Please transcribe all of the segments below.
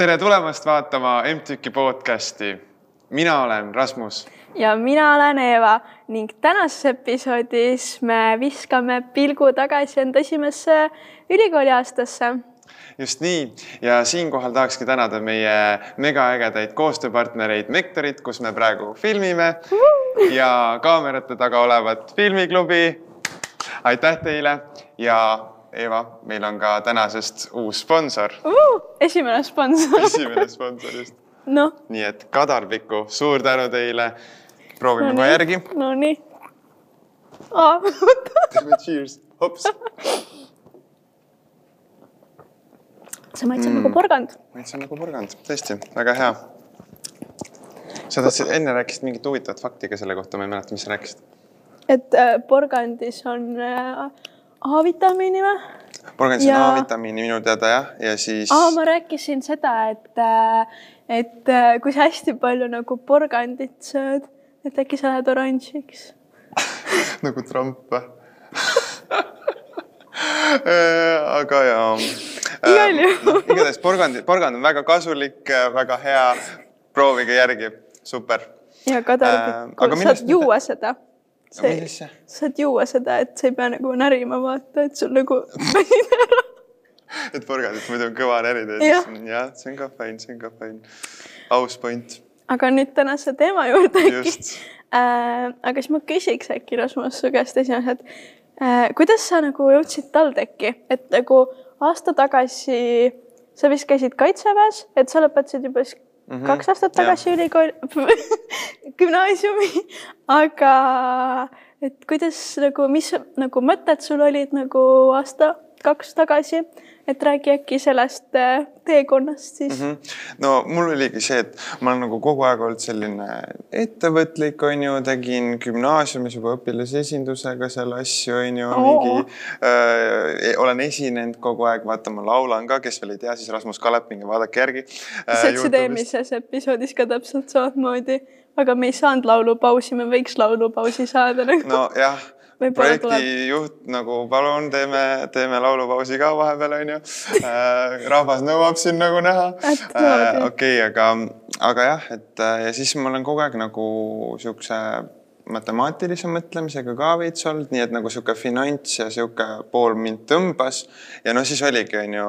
tere tulemast vaatama MTÜK-i podcasti. mina olen Rasmus. ja mina olen Eeva ning tänases episoodis me viskame pilgu tagasi enda esimesse ülikooliaastasse. just nii ja siinkohal tahakski tänada meie megaägedaid koostööpartnereid Mektorit, kus me praegu filmime ja kaamerate taga olevat filmiklubi. aitäh teile ja Eeva, meil on ka tänasest uus sponsor uh,. esimene sponsor esimene sponsor just. noh. nii et Kadarpiku, suur tänu teile. proovime no kohe järgi. Nonii oh,. teeme cheers, hops. see maitseb mm. nagu porgand. maitseb nagu porgand, tõesti, väga hea. sa tahtsid, enne rääkisid mingit huvitavat fakti ka selle kohta, ma ei mäleta, mis sa rääkisid. et äh, porgandis on äh, A-vitamiini või? porgandis on A-vitamiini minu teada jah, ja siis. aa, ma rääkisin seda, et, äh, et äh, kui sa hästi palju nagu porgandit sööd, et äkki sa lähed oranžiks nagu Trump või aga jaa. igal juhul. igatahes porgand, porgand on väga kasulik, väga hea. proovige järgi, super. ja Kadar, äh, saad juua mõte... seda sa saad juua seda, et sa ei pea nagu närima vaata, et sul nagu et porgandit muidu on kõva närida ja siis jah, see on ka fine, see on ka fine. aus point. aga nüüd tänase teema juurde äkki. Äh, aga siis ma küsiks äkki Rasmus su käest esimesed äh,. kuidas sa nagu jõudsid TalTechi, et nagu aasta tagasi sa vist käisid kaitseväes, et sa lõpetasid juba mm -hmm. kaks aastat tagasi ülikooli gümnaasiumi, aga et kuidas nagu, mis nagu mõtted sul olid nagu aasta-kaks tagasi, et räägi äkki sellest äh, teekonnast siis mm. -hmm. no mul oligi see, et ma olen nagu kogu aeg olnud selline ettevõtlik, on ju, tegin gümnaasiumis juba õpilasesindusega seal asju, on ju mingi äh, olen esinenud kogu aeg, vaata, ma laulan ka, kes veel ei tea, siis Rasmus Kaleping, vaadake järgi äh,. sa ütlesid eelmises episoodis ka täpselt samamoodi, aga me ei saanud laulupausi, me võiks laulupausi saada nagu. nojah projektijuht nagu palun teeme, teeme laulupausi ka vahepeal onju äh,. rahvas nõuab siin nagu näha äh,. okei aga, aga jah, et äh, ja siis ma olen kogu aeg nagu siukse matemaatilise mõtlemisega ka veits olnud, nii et nagu sihuke finants ja sihuke pool mind tõmbas ja no siis oligi, onju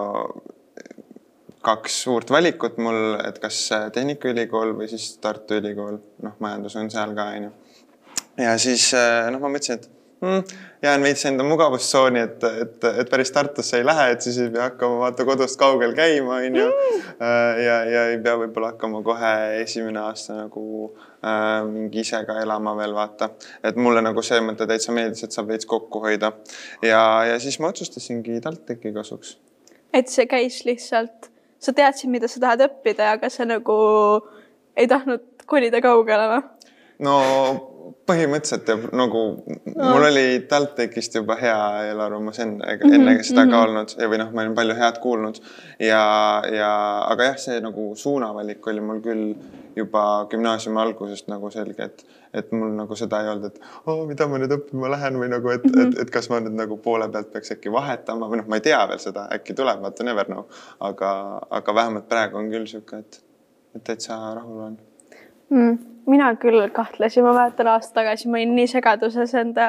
kaks suurt valikut mul, et kas Tehnikaülikool või siis Tartu Ülikool, noh, majandus on seal ka onju. ja siis äh, noh, ma mõtlesin, et mm, jään veits enda mugavustsooni, et, et, et päris Tartusse ei lähe, et siis ei pea hakkama vaata kodust kaugel käima, onju. Äh, ja, ja ei pea võib-olla hakkama kohe esimene aasta nagu äh, mingi ise ka elama veel vaata. et mulle nagu see mõte täitsa meeldis, et saab veits kokku hoida. ja, ja siis ma otsustasingi TalTechi kasuks. et see käis lihtsalt, sa teadsid, mida sa tahad õppida, aga sa nagu ei tahtnud kolida kaugele või? no põhimõtteliselt ja nagu no. mul oli TalTechist juba hea eelarvamus enne mm, -hmm, enne seda mm -hmm. ka mhm. olnud või noh, ma olin palju head kuulnud ja, ja aga jah, see nagu suunavalik oli mul küll juba gümnaasiumi algusest nagu selge, et, et mul nagu seda ei olnud, et oh, mida ma nüüd õppima lähen või nagu, et mm, -hmm. et, et kas ma nüüd nagu poole pealt peaks äkki vahetama või noh, ma ei tea veel seda, äkki tuleb, vaata never know, aga, aga vähemalt praegu on küll sihuke, et, et täitsa rahul olen mm,? Mina küll kahtlesin, ma mäletan aasta tagasi ma olin nii segaduses enda,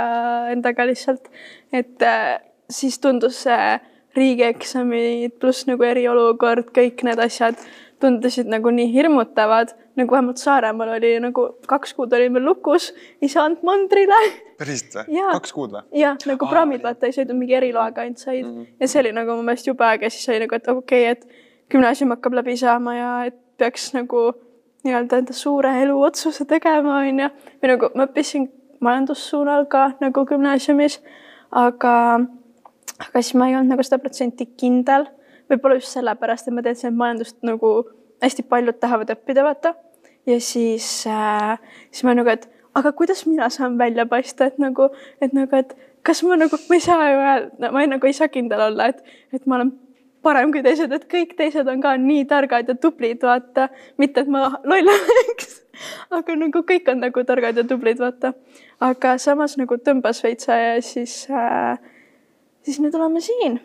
endaga lihtsalt, et äh, siis tundus see riigieksamid pluss nagu eriolukord, kõik need asjad tundusid nagu nii hirmutavad, nagu vähemalt Saaremaal oli nagu kaks kuud olime lukus, ei saanud mandrile. päriselt või? kaks kuud või? jah, nagu praamid vaata ei sõitnud mingi eriloaga ainult said mm -hmm. ja see oli nagu mu meelest jube äge, siis oli nagu, et okei okay,, et gümnaasium hakkab läbi saama ja et peaks nagu nii-öelda enda suure eluotsuse tegema, on ju. või nagu ma õppisin majandussuunal ka nagu gümnaasiumis, aga, aga siis ma ei olnud nagu sada protsenti kindel. võib-olla just sellepärast, et ma teadsin, et majandust nagu hästi paljud tahavad õppida, vaata. ja siis äh,, siis ma nagu, et aga kuidas mina saan välja paista, et nagu, et nagu, et kas ma nagu, ma ei saa ju öelda, ma ei, nagu ei saa kindel olla, et, et ma olen parem kui teised, et kõik teised on ka nii targad ja tublid, vaata. mitte, et ma loll oleks, aga nagu kõik on nagu targad ja tublid, vaata. aga samas nagu tõmbas veitsa ja siis äh,, siis nüüd oleme siin.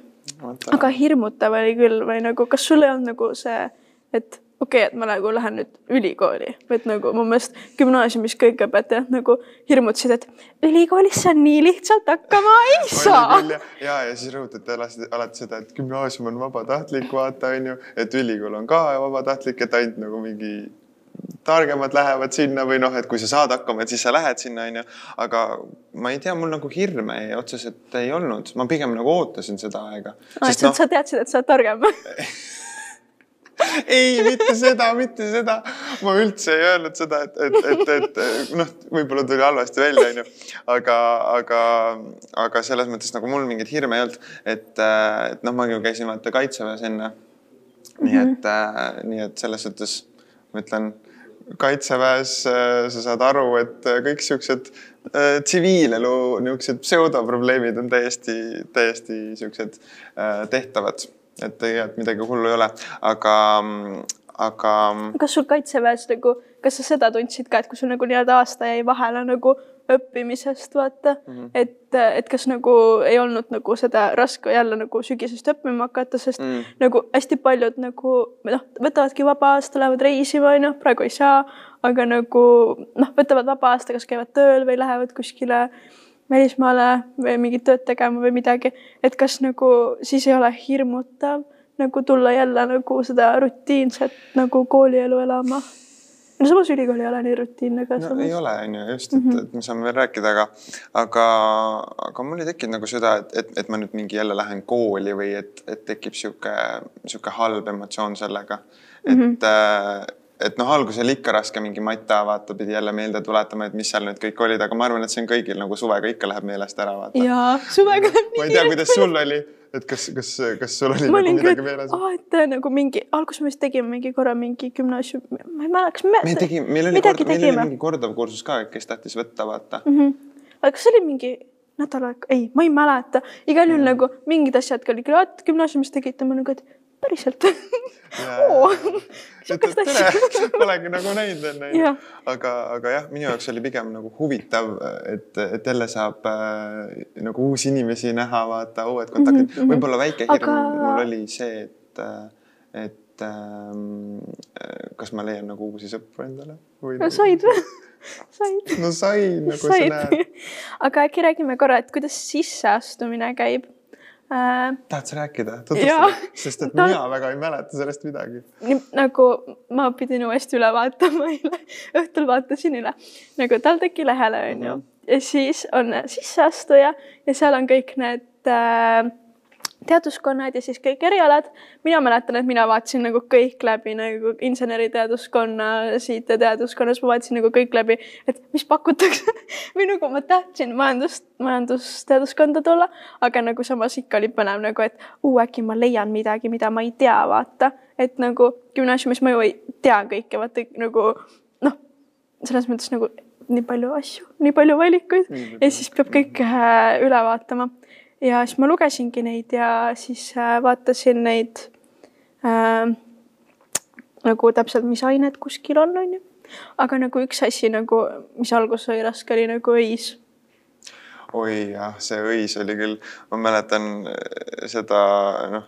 aga hirmutav oli küll või nagu, kas sul ei olnud nagu see et okei okay,, et ma nagu lähen nüüd ülikooli, et nagu mu meelest gümnaasiumis kõik õpetajad nagu hirmutasid, et ülikoolis sa nii lihtsalt hakkama ei saa. ja, ja, ja siis rõhutati alati, seda, et gümnaasium on vabatahtlik, vaata onju, et ülikool on ka vabatahtlik, et ainult nagu mingi targemad lähevad sinna või noh, et kui sa saad hakkama, et siis sa lähed sinna, onju. aga ma ei tea, mul nagu hirme ei, otseselt ei olnud, ma pigem nagu ootasin seda aega. aa, et no, sa teadsid, et sa oled targem ei, mitte seda, mitte seda. ma üldse ei öelnud seda, et, et, et, et noh, võib-olla tuli halvasti välja, onju. aga, aga, aga selles mõttes nagu mul mingeid hirme ei olnud, et, et noh, ma ju käisin vaata kaitseväes enne. nii mm -hmm. et äh,, nii et selles suhtes ma ütlen kaitseväes äh, sa saad aru, et äh, kõik siuksed tsiviilelu niisugused pseudoprobleemid on täiesti, täiesti siuksed tehtavad, et tegelikult midagi hullu ei ole, aga, aga. kas sul kaitseväes nagu, kas sa seda tundsid ka, et kui sul nagu nii-öelda aasta jäi vahele nagu õppimisest, vaata mm, -hmm. et, et kas nagu ei olnud nagu seda raske jälle nagu sügisest õppima hakata, sest mm -hmm. nagu hästi paljud nagu noh, võtavadki vaba aasta, lähevad reisima, onju, praegu ei saa, aga nagu noh, võtavad vaba aasta, kas käivad tööl või lähevad kuskile välismaale või mingit tööd tegema või midagi, et kas nagu siis ei ole hirmutav nagu tulla jälle nagu seda rutiinset nagu koolielu elama no samas ülikool ei ole nii rutiinne ka. no samas. ei ole, on ju, just, et mm, -hmm. et me saame veel rääkida, aga, aga, aga mul ei tekkinud nagu seda, et, et, et ma nüüd mingi jälle lähen kooli või et, et tekib sihuke, sihuke halb emotsioon sellega. et mm, -hmm. Et noh, alguses oli ikka raske mingi mata, vaata, pidi jälle meelde tuletama, et mis seal nüüd kõik olid, aga ma arvan, et see on kõigil nagu suvega ikka läheb meelest ära, vaata. jaa, suvega läheb nii. ma ei tea, kuidas sul oli et kas, kas, kas sul oli ma nagu midagi meeles? aa, et äh, nagu mingi, alguses me vist tegime mingi korra mingi gümnaasium, ma ei mäleta, kas me. me tegime, meil oli kord, meil oli mingi kordav kursus ka, kes tahtis võtta, vaata mm. -hmm. aga kas see oli mingi nädal aega, ei, ma ei mäleta, igal juhul mm. nagu mingid asjad olid küll, et gümnaasiumis tegite, ma nagu, et päriselt Polegi nagu näinud enne. aga, aga jah, minu jaoks oli pigem nagu huvitav, et, et jälle saab äh, nagu uusi inimesi näha, vaata uued kontaktid mm -hmm.. võib-olla väike hirm aga... mul oli see, et, et ähm, kas ma leian nagu uusi sõpru endale või? no said või? said. no sain, nagu said. sa näed. aga äkki räägime korra, et kuidas sisseastumine käib äh,. Tahad sa rääkida, sest et ta... mina väga ei mäleta sellest midagi. nagu ma pidin uuesti üle vaatama eile, õhtul vaatasin üle nagu TalTechi lehele onju mm -hmm. ja siis on sisseastuja ja seal on kõik need äh, teaduskonnad ja siis kõik erialad. mina mäletan, et mina vaatasin nagu kõik läbi nagu inseneriteaduskonna, siit teaduskonnas ma vaatasin nagu kõik läbi, et mis pakutakse või nagu ma tahtsin majandust, majandusteaduskonda tulla, aga nagu samas ikka oli põnev nagu, et uu, äkki ma leian midagi, mida ma ei tea, vaata. et nagu gümnaasiumis ma ju ei tea kõike, vaata nagu noh, selles mõttes nagu nii palju asju, nii palju valikuid ja siis peab kõik äh, üle vaatama ja siis ma lugesingi neid ja siis äh, vaatasin neid äh, nagu täpselt, mis ained kuskil on, onju. aga nagu üks asi nagu, mis alguses oli raske, oli nagu õis. oi jah, see õis oli küll, ma mäletan äh, seda noh,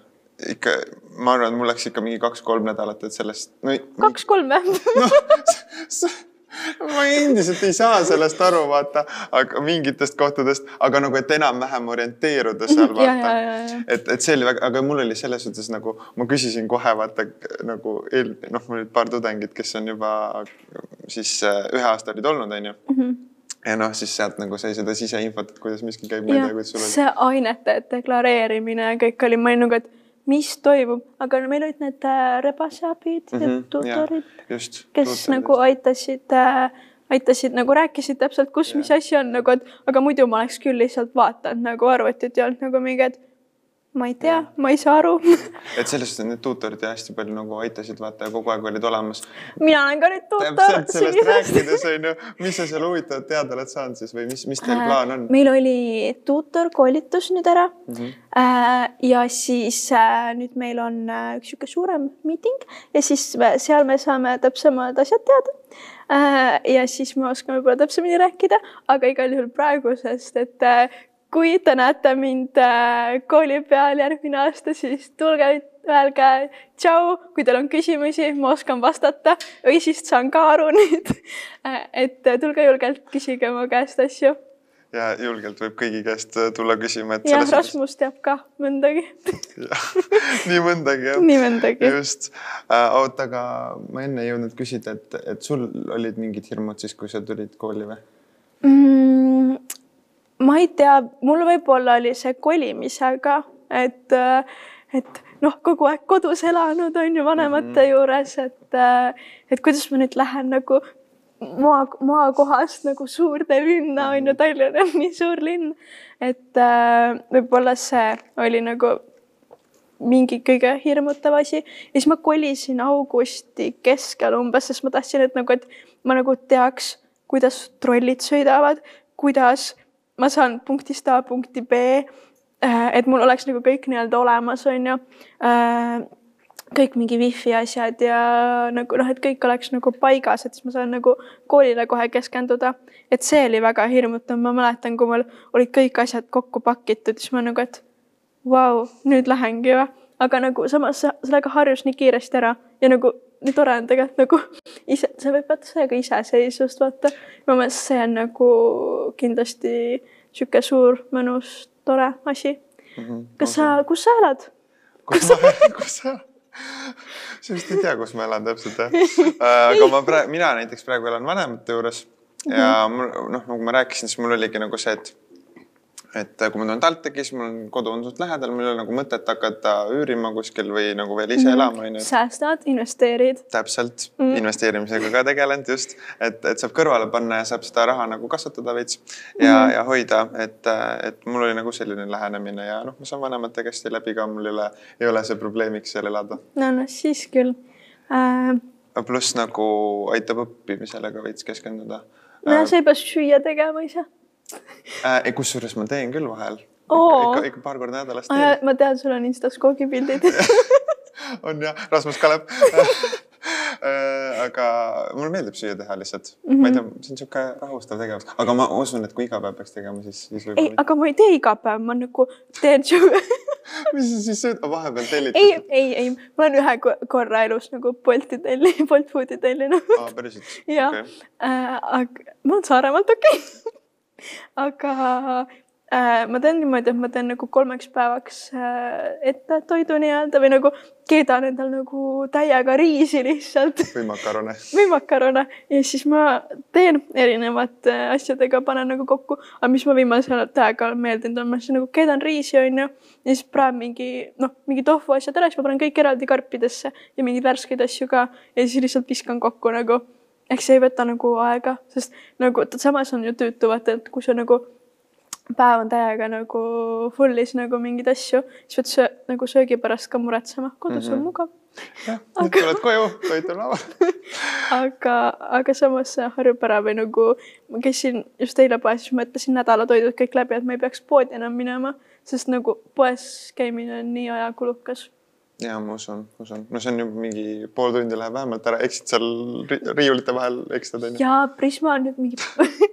ikka, ma arvan, et mul läks ikka mingi kaks-kolm nädalat, et sellest no,. kaks-kolm või ma endiselt ei saa sellest aru, vaata, aga mingitest kohtadest, aga nagu, et enam-vähem orienteeruda seal vaata. et, et see oli väga, aga mul oli selles suhtes nagu ma küsisin kohe vaata nagu eel, noh, mul olid paar tudengit, kes on juba siis äh, ühe aasta olid olnud, onju. -hmm ja noh, siis sealt nagu sai seda siseinfot, et kuidas miski käib, ma ei tea, kuidas sul oli. see ainete deklareerimine ja kõik oli, ma olin nagu, et mis toimub, aga meil olid need äh, rebaseabid mm -hmm, ja tutorid, kes tutorid. nagu aitasid äh, aitasid nagu rääkisid täpselt, kus, mis asi on nagu, et aga muidu ma oleks küll lihtsalt vaadanud nagu arvutit ja olnud nagu mingi, et ma ei tea, ma ei saa aru et selles suhtes need tuutorid ja hästi palju nagu aitasid, vaata ja kogu aeg olid olemas. mina olen ka nüüd tuutor. täpselt sellest rääkides on ju, mis sa seal huvitavat teada oled saanud siis või mis, mis teil äh, plaan on? meil oli tuutorkoolitus nüüd ära mm. -hmm. ja siis äh, nüüd meil on üks sihuke suurem miiting ja siis me, seal me saame täpsemad asjad teada ja siis me oskame võib-olla täpsemini rääkida, aga igal juhul praegusest, et kui te näete mind äh, kooli peal järgmine aasta, siis tulge öelge tšau, kui teil on küsimusi, ma oskan vastata või siis saan ka aru nüüd. et tulge julgelt, küsige mu käest asju ja julgelt võib kõigi käest äh, tulla küsima, et. jah, Rasmus teab ka mõndagi nii mõndagi jah. nii mõndagi. just äh,. oota, aga ma enne ei jõudnud küsida, et, et sul olid mingid hirmud siis, kui sa tulid kooli või mm,? Ma ei tea, mul võib-olla oli see kolimisega, et, äh, et noh, kogu aeg kodus elanud on ju vanemate mm -hmm. juures, et, äh, et kuidas ma nüüd lähen nagu maa, maakohast nagu suurde linna on ju, Tallinn on nii suur linn. et äh, võib-olla see oli nagu mingi kõige hirmutav asi ja siis ma kolisin augusti keskel umbes, sest ma tahtsin, et nagu, et ma nagu teaks, kuidas trollid sõidavad, kuidas ma saan punktist A punkti B. Äh, et mul oleks nagu kõik nii-öelda olemas, on ju äh, kõik mingi wifi asjad ja nagu noh, et kõik oleks nagu paigas, et siis ma saan nagu koolile kohe keskenduda. et see oli väga hirmutav, ma mäletan, kui mul olid kõik asjad kokku pakitud, siis ma nagu, et vau, nüüd lähengi või. aga nagu samas sellega harjus nii kiiresti ära ja nagu nii tore on tegelikult nagu ise, sa võid vaata sellega iseseisvust vaata. minu meelest see on nagu kindlasti sihuke suur, mõnus, tore asi mm. -hmm. kas sa, kus sa elad? kus ma, kus sa sa vist ei tea, kus ma elan täpselt jah. Äh, aga ma praegu, mina näiteks praegu elan vanemate juures ja mhm. mul noh, nagu ma rääkisin, siis mul oligi nagu see, et et kui ma tulen TalTechi, siis mul on kodu on suht lähedal, mul ei ole nagu mõtet hakata üürima kuskil või nagu veel ise -hmm. elama onju. säästad, investeerid. täpselt mm, investeerimisega ka tegelenud just, et, et saab kõrvale panna ja saab seda raha nagu kasvatada veits ja mm, ja hoida, et, et mul oli nagu selline lähenemine ja noh, ma saan vanemate käest läbi ka, mul ei ole, ei ole see probleemiks seal elada. no noh, siis küll äh.... pluss nagu aitab õppimisele ka veits keskenduda. no äh, sa ei pea süüa tegema ise äh,. kusjuures ma teen küll vahel oh.. ikka, ikka paar korda nädalas teen. ma tean, sul on Instas koogipildid on jah, Rasmus Kalev äh, aga mulle meeldib süüa teha lihtsalt mm, -hmm. ma ei tea, see on niisugune rahustav tegevus, aga ma usun, et kui iga päev peaks tegema, siis, siis võib-olla. ei, aga ma ei tee iga päev, ma nagu teen mis sa siis sööd, vahepeal tellid? ei, ei, ei, ma olen ühe korra elus nagu Bolti tellinud, Bolt Foodi tellinud. aa, päriselt? jah äh, aga ma olen Saaremaalt, okei okay aga äh, ma teen niimoodi, et ma teen nagu kolmeks päevaks äh, ette toidu nii-öelda või nagu keedan endal nagu täiega riisi lihtsalt. või makarone. või makarone ja siis ma teen erinevate asjadega, panen nagu kokku, aga mis ma viimasel aega olen meeldinud, on ma siis nagu keedan riisi, onju. ja siis praen mingi noh, mingi tofu asjad ära, siis ma panen kõik eraldi karpidesse ja mingeid värskeid asju ka ja siis lihtsalt viskan kokku nagu ehk see ei võta nagu aega, sest nagu samas on ju tüütu vaata, et kui sa nagu päev on täiega nagu full'is nagu mingeid asju, siis pead söö, nagu söögi pärast ka muretsema, kodus mm -hmm. on mhm. mugav. jah, nüüd tuled koju, toit on laual aga, aga samas see harjub ära või nagu ma käisin just eile poes, siis mõtlesin nädalatoidud kõik läbi, et ma ei peaks poodi enam minema, sest nagu poes käimine on nii ajakulukas ja ma usun, usun, no see on ju mingi pool tundi läheb vähemalt ära, eksid seal riiulite vahel, ekstad onju. ja Prisma on nüüd mingi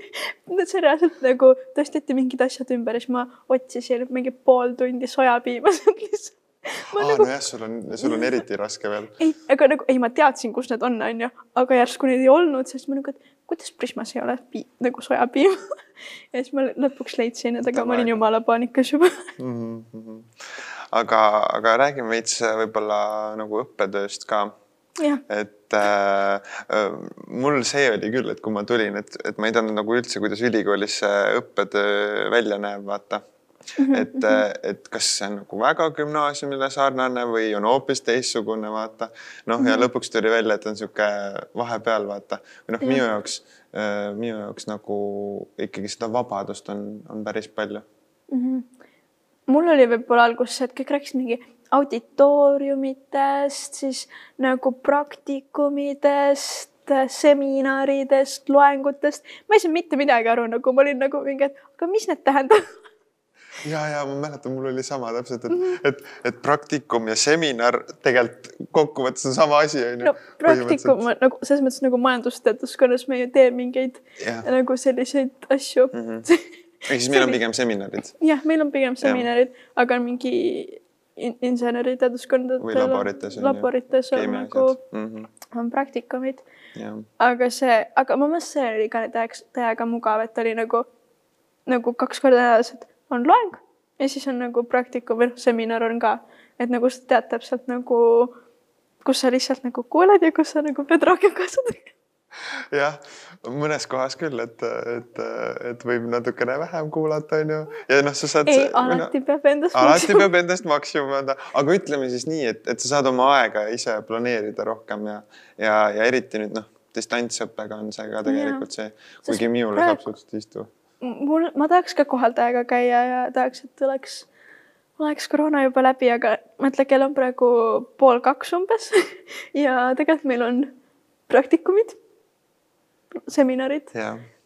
see reaalselt nagu tõsteti mingid asjad ümber ja siis ma otsisin mingi pool tundi sojapiima sealt lihtsalt. aa nagu... nojah, sul on, sul on eriti raske veel. ei, aga nagu ei, ma teadsin, kus need on, onju, aga järsku neid ei olnud, siis ma nagu, et kuidas Prismas ei ole pii, nagu sojapiima ja siis ma lõpuks leidsin, et aga ma olin jumala paanikas juba mm. -hmm aga, aga räägime veits äh, võib-olla nagu õppetööst ka. et äh, äh, mul see oli küll, et kui ma tulin, et, et ma ei teadnud nagu üldse, kuidas ülikoolis see õppetöö välja näeb, vaata -hmm. et, mhm. äh, et kas see on nagu väga gümnaasiumile sarnane või on hoopis teistsugune, vaata. noh ja mhm. lõpuks tuli välja, et on niisugune vahepeal, vaata. või noh, minu jaoks minu jaoks nagu ikkagi seda vabadust on, on päris palju mm. -hmm mul oli võib-olla alguses et kõik rääkisid mingi auditooriumitest, siis nagu praktikumidest, seminaridest, loengutest. ma ei saanud mitte midagi aru, nagu ma olin nagu mingi, et aga mis need tähendavad ja, ja ma mäletan, mul oli sama täpselt, et mm, -hmm. et, et praktikum ja seminar tegelikult kokkuvõttes on sama asi onju. no praktikum nagu selles mõttes nagu majandusteaduskonnas me ju teeme mingeid ja. nagu selliseid asju mm. -hmm ehk siis meil on pigem seminarid? jah, meil on pigem seminarid, aga mingi in inseneriteaduskondadel. laborites. laborites on nagu mm, -hmm. on praktikumid. aga see, aga ma mõtlesin, see oli ka täiega, täiega mugav, et oli nagu, nagu kaks korda nädalas, et on loeng ja siis on nagu praktikum või noh, seminar on ka, et nagu sa tead täpselt nagu, kus sa lihtsalt nagu kuuled ja kus sa nagu pead rohkem kaasa tegema jah, mõnes kohas küll, et, et, et võib natukene vähem kuulata, onju. ja noh, sa saad. ei, alati no, peab endast. alati peab endast maksimumi anda, aga ütleme siis nii, et, et sa saad oma aega ise planeerida rohkem ja, ja, ja eriti nüüd noh, distantsõppega on see ka tegelikult see, kuigi minule praegu... saab suhteliselt istu. mul, ma tahaks ka kohaldajaga käia ja tahaks, et oleks oleks koroona juba läbi, aga mõtle, kell on praegu pool kaks umbes ja tegelikult meil on praktikumid seminarid.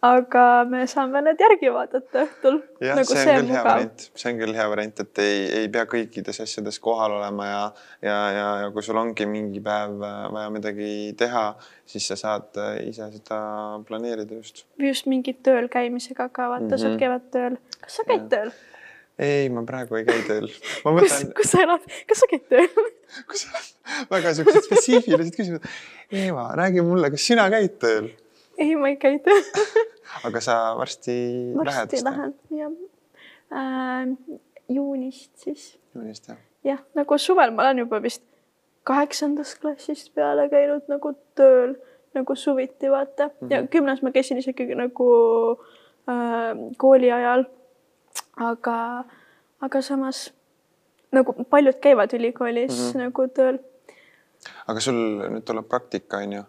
aga me saame need järgi vaadata õhtul. jah nagu, see on küll hea variant, see on küll hea variant, et ei, ei pea kõikides asjades kohal olema ja, ja, ja, ja kui sul ongi mingi päev äh, vaja midagi teha, siis sa saad äh, ise seda planeerida just. just mingi tööl käimisega ka, vaata mm, -hmm. sa mhm. käid tööl. kas sa käid ja. tööl? ei, ma praegu ei käi tööl. Mõtlen... kus, kus sa elad, kas sa käid tööl kus elad? väga siuksed spetsiifilised küsimused. Eeva, räägi mulle, kas sina käid tööl? ei, ma ei käi tööl aga sa varsti, varsti lähed? varsti lähen, jah äh,. juunist siis. juunist, jah? jah, nagu suvel ma olen juba vist kaheksandast klassist peale käinud nagu tööl nagu suviti, vaata mm. -hmm. ja mhm. kümnes ma käisin isegi nagu äh, kooli ajal. aga, aga samas nagu paljud käivad ülikoolis mm -hmm. nagu tööl. aga sul nüüd tuleb praktika, on ju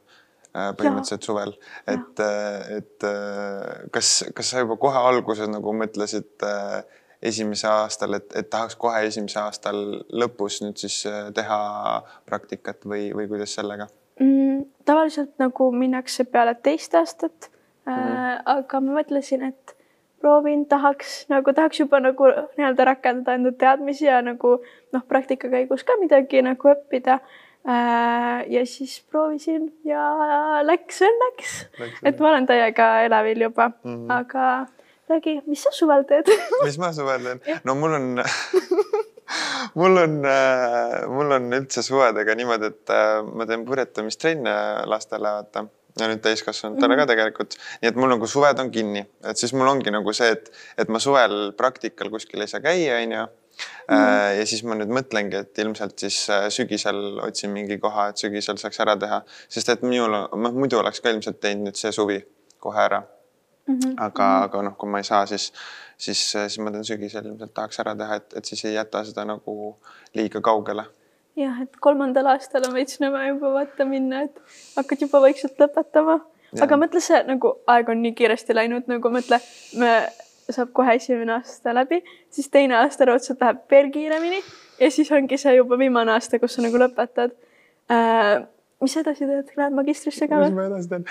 Äh, põhimõtteliselt suvel, et, äh, et äh, kas, kas sa juba kohe alguses nagu mõtlesid esimese aastal, et, et tahaks kohe esimese aastal lõpus nüüd siis teha praktikat või, või kuidas sellega mm,? tavaliselt nagu minnakse peale teist aastat mm. -hmm. aga ma mõtlesin, et proovin, tahaks nagu, tahaks juba nagu nii-öelda rakendada enda teadmisi ja nagu noh, praktika käigus ka midagi nagu õppida ja siis proovisin ja läks õnneks, et ma olen täiega elevil juba. Mm, -hmm. aga räägi, mis sa suvel teed? Mis ma suvel teen? no mul on mul on, äh, mul on üldse suvedega niimoodi, et äh, ma teen purjetamistrenne lastele, vaata. Ja nüüd täiskasvanutele mm -hmm. ka tegelikult, nii et mul nagu suved on kinni, et siis mul ongi nagu see, et, et ma suvel praktikal kuskil ei saa käia, onju Mm. ja siis ma nüüd mõtlengi, et ilmselt siis äh, sügisel otsin mingi koha, et sügisel saaks ära teha, sest et minul, ma muidu oleks ka ilmselt teinud nüüd see suvi kohe ära mm. -hmm. aga, mhm. aga noh, kui ma ei saa, siis, siis, äh, siis ma teen sügisel ilmselt tahaks ära teha, et, et siis ei jäta seda nagu liiga kaugele jah, et kolmandal aastal on veits nõme juba vaata minna, et hakkad juba vaikselt lõpetama. aga mõtle, see nagu aeg on nii kiiresti läinud, nagu mõtle, me saab kohe esimene aasta läbi, siis teine aasta raudselt läheb veel kiiremini ja siis ongi see juba viimane aasta, kus sa nagu lõpetad äh, mis edasi teed, lähed magistrisse ka või? mis ma edasi teen?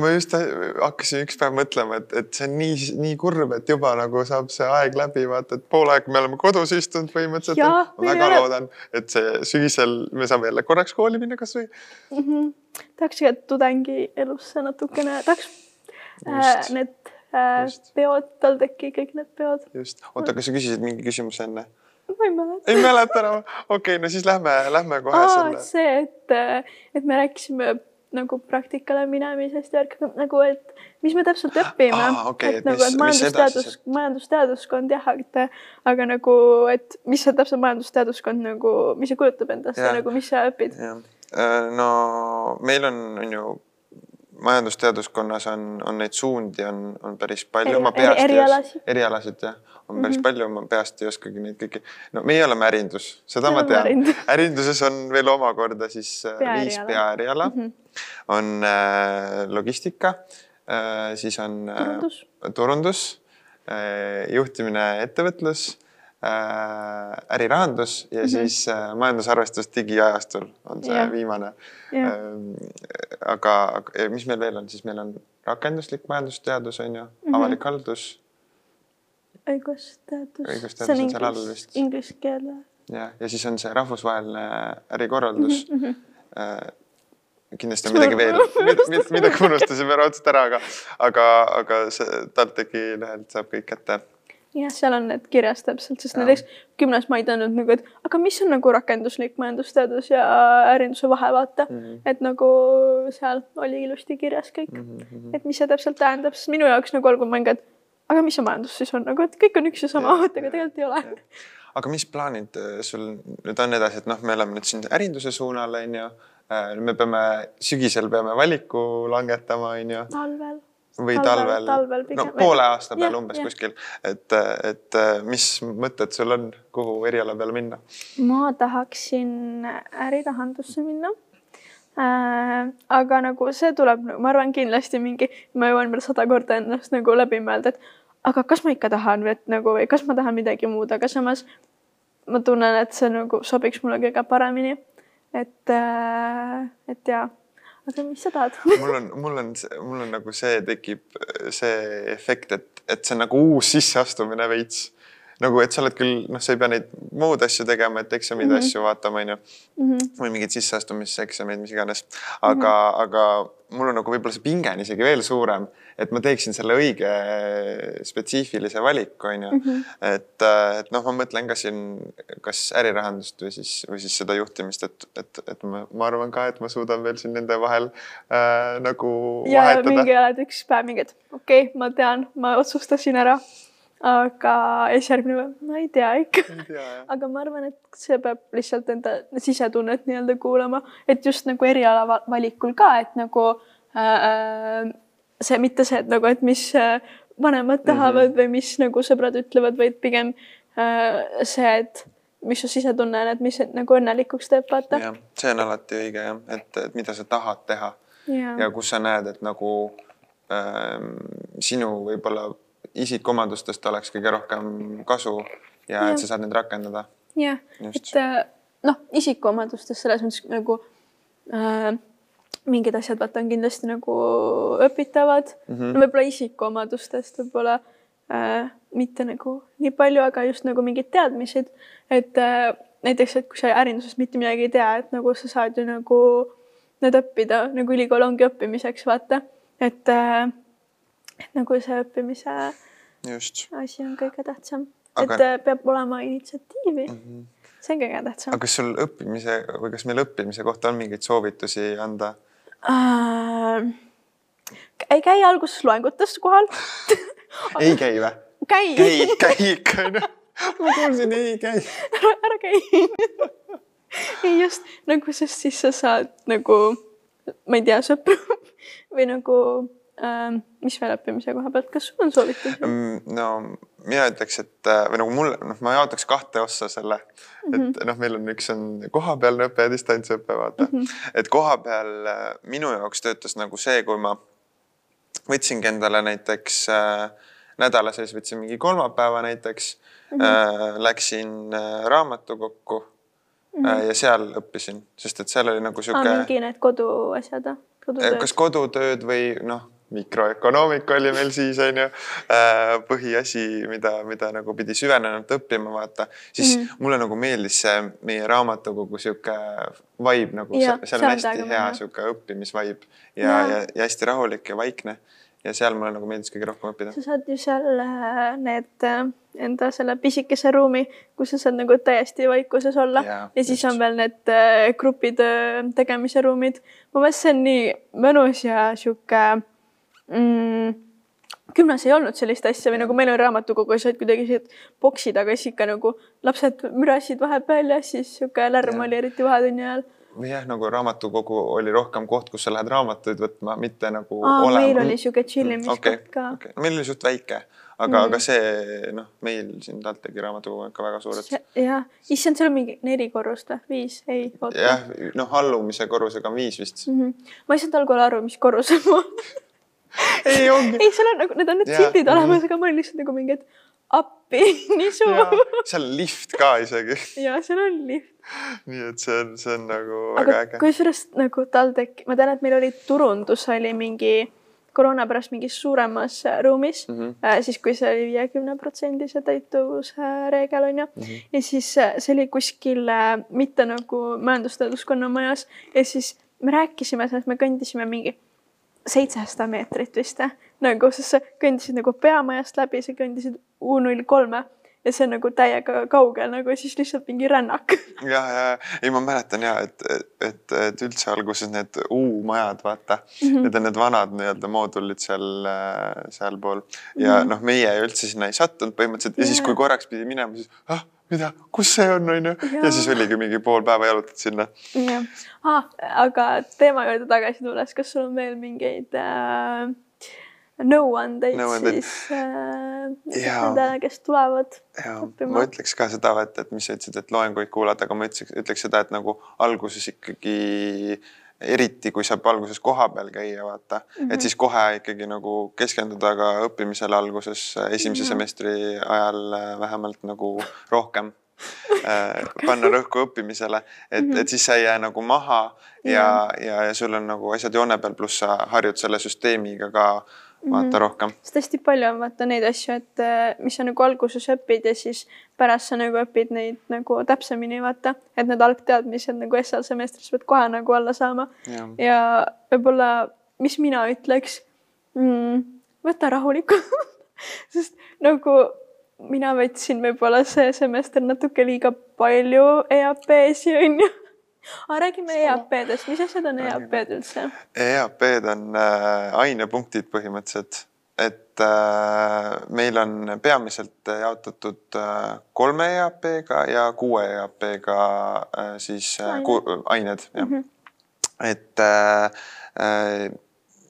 ma just hakkasin üks päev mõtlema, et, et see on nii, nii kurb, et juba nagu saab see aeg läbi, vaata, et pool aega me oleme kodus istunud põhimõtteliselt. ma väga ole... loodan, et see sügisel me saame jälle korraks kooli minna kasvõi mm. -hmm. tahaks ka tudengielusse natukene, tahaks äh, need Äh, peod, TalTechi, kõik need peod. just, oota, kas sa küsisid mingi küsimuse enne? ma ei mäleta. ei mäleta enam, okei okay,, no siis lähme, lähme kohe Aa, selle. see, et, äh, et me rääkisime nagu praktikale minemisest ja nagu, et mis me täpselt õpime. Okay, et, et nagu, et majandusteadus, majandusteaduskond jah, et aga nagu, et mis see täpselt majandusteaduskond nagu, mis see kujutab endast ja, ja nagu, mis sa õpid? Äh, no meil on, on ju majandusteaduskonnas on, on neid suundi on, on päris palju. ma peast erialasid, erialasid jah, on päris mm -hmm. palju, ma peast ei oskagi neid kõiki. no meie oleme ärindus, seda me ma tean. ärinduses on veel omakorda siis äh, Pea viis peaeriala mm. -hmm. on äh, logistika äh,, siis on äh, turundus, turundus äh,, juhtimine, ettevõtlus äh, ärirahandus ja mm -hmm. siis äh, majandusarvestus digiajastul on see ja. viimane. Ähm, aga mis meil veel on, siis meil on rakenduslik majandusteadus on ju mm, -hmm. avalik haldus. õigusteadus. õigusteadus on seal all vist. Inglise keele. jah, ja siis on see rahvusvaheline ärikorraldus mm. -hmm kindlasti on midagi veel, midagi unustasime raudselt ära, aga, aga, aga see TalTechi lehelt saab kõik kätte jah, seal on need kirjas täpselt, sest ja. näiteks kümnes ma ei teadnud nagu, et aga mis on nagu rakenduslik majandusteadus ja ärinduse vahe, vaata mm. -hmm. et nagu seal oli ilusti kirjas kõik mm, -hmm. et mis see täpselt tähendab, sest minu jaoks nagu algul ma olin ka, et aga mis see majandus siis on nagu, et kõik on üks ja sama, aga tegelikult ei ole. aga mis plaanid äh, sul nüüd on edasi, et noh, me oleme nüüd siin ärinduse suunal, on ju. Äh, me peame, sügisel peame valiku langetama, on ju. talvel või talvel, talvel, no poole aasta peale umbes ja. kuskil, et, et mis mõtted sul on, kuhu eriala peale minna? ma tahaksin ärirahandusse minna äh,. aga nagu see tuleb, ma arvan kindlasti mingi, ma jõuan veel sada korda ennast nagu läbi mõelda, et aga kas ma ikka tahan, et nagu või kas ma tahan midagi muud, aga samas ma tunnen, et see nagu sobiks mulle kõige paremini. et äh,, et jaa aga mis sa tahad? Mul on, mul on, mul on nagu see tekib see efekt, et, et see on nagu uus sisseastumine veits nagu, et sa oled küll, noh, sa ei pea neid muud asju tegema, et eksameid mm -hmm. asju vaatama, onju. Mhm. või mingeid sisseastumiseksameid, mis iganes. aga mm, -hmm. aga mul on nagu võib-olla see pinge on isegi veel suurem, et ma teeksin selle õige spetsiifilise valiku, onju. Mhm. et, et noh, ma mõtlen ka siin, kas ärirahandust või siis, või siis seda juhtimist, et, et, et ma, ma arvan ka, et ma suudan veel siin nende vahel äh, nagu ja, vahetada. mingi oled üks päev mingi, et okei okay,, ma tean, ma otsustasin ära aga järgmine päev, ma ei tea ikka. aga ma arvan, et see peab lihtsalt enda sisetunnet nii-öelda kuulama, et just nagu eriala valikul ka, et nagu äh, see mitte see, et nagu, et mis äh, vanemad tahavad mm -hmm. või mis nagu sõbrad ütlevad, vaid pigem äh, see, et mis su sisetunne on, et mis et, nagu õnnelikuks teeb, vaata. jah, see on alati õige jah, et, et mida sa tahad teha ja, ja kus sa näed, et nagu ähm, sinu võib-olla isikuomadustest oleks kõige rohkem kasu ja, ja. et sa saad neid rakendada. jah, et äh, noh, isikuomadustest selles mõttes nagu äh, mingid asjad vaata on kindlasti nagu õpitavad mm, -hmm. no võib-olla isikuomadustest võib-olla äh, mitte nagu nii palju, aga just nagu mingid teadmised, et äh, näiteks, et kui sa ärindusest mitte midagi ei tea, et nagu sa saad ju nagu need õppida, nagu ülikool ongi õppimiseks, vaata, et äh, et nagu see õppimise Just. asi on kõige tähtsam aga..., et äh, peab olema initsiatiivi mm. -hmm. see on kõige tähtsam. aga kas sul õppimise või kas meil õppimise kohta on mingeid soovitusi anda äh,? ei käi alguses loengutes kohal ei käi või? käi. käi, käi ikka onju. ma kuulsin ei käi. ära käi ei just nagu, sest siis sa saad nagu, ma ei tea, sõpru või nagu mis veel õppimise koha pealt, kas sul on soovitusi? Mm, no mina ütleks, et äh, või nagu mul, noh, ma jaotaks kahte ossa selle mm, -hmm. et mhm. noh, meil on üks on kohapealne õpe ja distantsõpe, vaata mm. -hmm. et kohapeal äh, minu jaoks töötas nagu see, kui ma võtsingi endale näiteks äh, nädala sees võtsin mingi kolmapäeva näiteks mm, -hmm. äh, läksin äh, raamatukokku mm -hmm. äh, ja seal õppisin, sest et seal oli nagu sihuke. mingi need koduasjad, kodutööd? kas kodutööd või noh mikroökonoomika oli meil siis onju äh, põhiasi, mida, mida nagu pidi süvenenult õppima, vaata, siis mm -hmm. mulle nagu meeldis see meie raamatukogu sihuke vibe nagu, seal on hästi hea sihuke õppimisvibe ja, ja, ja, ja hästi rahulik ja vaikne ja seal mulle nagu meeldis kõige rohkem õppida. sa saad ju seal äh, need äh, enda selle pisikese ruumi, kus sa saad nagu täiesti vaikuses olla ja, ja siis just. on veel need grupitöö tegemise ruumid. see on nii mõnus ja sihuke mm, gümnas ei olnud sellist asja või nagu meil oli raamatukogus olid kuidagi sellised boksid, aga siis ikka nagu lapsed mürasid vahepeal ja siis sihuke lärm ja. oli eriti vahetunni ajal. jah, nagu raamatukogu oli rohkem koht, kus sa lähed raamatuid võtma, mitte nagu Aa, olema. meil oli sihuke tšillimiskoht okay, ka okay.. meil oli suht väike, aga mm., aga see noh, meil siin TalTechi raamatukogu on ikka väga suur, et. jah, issand, seal on mingi neli korrust või viis, ei. jah, noh, allumise korrusega on viis vist mm. -hmm. ma ei saanud algul aru, mis korrusel ma ei ongi. ei, seal on nagu, need on need sildid olemas, aga ma olin lihtsalt nagu mingi, et appi, nii suur. seal on lift ka isegi. ja seal on lift. nii et see on, see on nagu väga aga äge. kusjuures nagu TalTech, ma tean, et meil oli turundus oli mingi koroona pärast mingis suuremas ruumis mm, -hmm. äh, siis kui see oli viiekümne protsendise täituvuse reegel onju mm. -hmm. ja siis äh, see oli kuskil äh, mitte nagu majandusteaduskonna majas ja siis me rääkisime sellest, me kõndisime mingi seitsesada meetrit vist nagu, sest sa kõndisid nagu peamajast läbi, sa kõndisid U null kolme ja see on nagu täiega kaugel nagu siis lihtsalt mingi rännak. ja, ja ei, ma mäletan ja et, et, et üldse alguses need U-majad, vaata mm, -hmm. need on need vanad nii-öelda moodulid seal, sealpool ja mm -hmm. noh, meie üldse sinna ei sattunud põhimõtteliselt ja, ja siis, kui korraks pidi minema, siis ah, mida, kus see on, onju. ja siis oligi mingi pool päeva jalutad sinna. jah ah,, aga teema juurde tagasi tulles, kas sul on veel mingeid äh, nõuandeid no siis äh, nendele, kes tulevad õppima? ma ütleks ka seda, et, et mis sa ütlesid, et loenguid kuulata, aga ma ütleks, ütleks seda, et nagu alguses ikkagi eriti kui saab alguses kohapeal käia, vaata mm, -hmm. et mhm. siis kohe ikkagi nagu keskenduda ka õppimisele alguses esimese mm -hmm. semestri ajal äh, vähemalt nagu rohkem äh, panna rõhku õppimisele, et mm, -hmm. et siis sa ei jää nagu maha ja, ja, ja sul on nagu asjad joone peal, pluss sa harjud selle süsteemiga ka vaata -hmm. rohkem. sest hästi palju on vaata neid asju, et äh, mis sa nagu alguses õpid ja siis pärast sa nagu õpid neid nagu täpsemini vaata, et need algteadmised nagu esmasemestris pead kohe nagu alla saama. ja, ja võib-olla, mis mina ütleks mm,, võta rahulikult sest nagu mina võtsin võib-olla see semester natuke liiga palju EAP-si onju aga räägime EAP-dest, mis asjad on EAP-d üldse? EAP-d on äh, ainepunktid põhimõtteliselt, et äh, meil on peamiselt jaotatud äh, kolme EAP-ga ja kuue EAP-ga siis äh, Aine. ained, jah mm. -hmm. et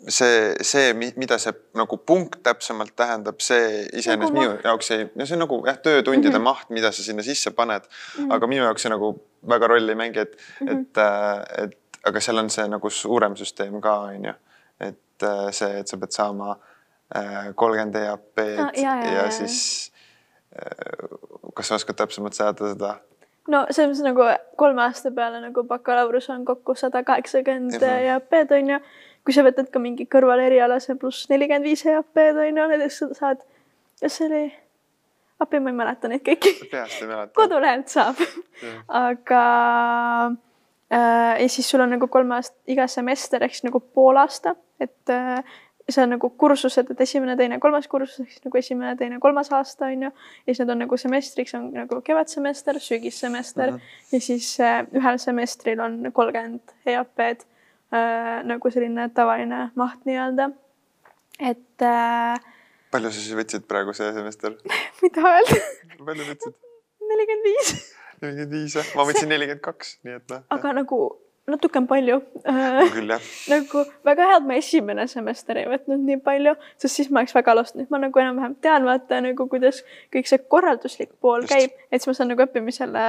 see, see, mida see nagu punkt täpsemalt tähendab, see iseenesest nagu minu jaoks ei, no see on nagu jah, töötundide mm -hmm. maht, mida sa sinna sisse paned mm. -hmm. aga minu jaoks see nagu väga rolli ei mängi, et mm, -hmm. et, äh, et aga seal on see nagu suurem süsteem ka onju, et äh, see, et sa pead saama äh, kolmkümmend EAP-d no, ja, ja, ja, ja siis kas sa oskad täpsemalt seada seda? no selles mõttes nagu kolme aasta peale nagu bakalaureus on kokku sada kaheksakümmend EAP-d onju kui sa võtad ka mingi kõrvalerialase pluss nelikümmend viis EAP-d on ju, näiteks sa saad, kas see oli, appi ma ei mäleta neid kõiki. peast ei mäleta. kodulehelt saab aga äh, ja siis sul on nagu kolme aasta, iga semester ehk siis nagu pool aasta, et äh, see on nagu kursused, et esimene, teine, kolmas kursus ehk siis nagu esimene, teine, kolmas aasta on ju. ja siis need on nagu semestriks on nagu kevadsemester, sügissemester mm -hmm. ja siis äh, ühel semestril on kolmkümmend EAP-d nagu selline tavaline maht nii-öelda. et äh,. palju sa siis võtsid praegu see semester mida öelda palju võtsid? nelikümmend viis. nelikümmend viis jah, ma võtsin nelikümmend kaks, nii et noh. aga nagu natuke on palju no,. nagu väga hea, et ma esimene semester ei võtnud nii palju, sest siis ma oleks väga lost, nüüd ma nagu enam-vähem tean, vaata nagu kuidas kõik see korralduslik pool Just. käib, et siis ma saan nagu õppimisele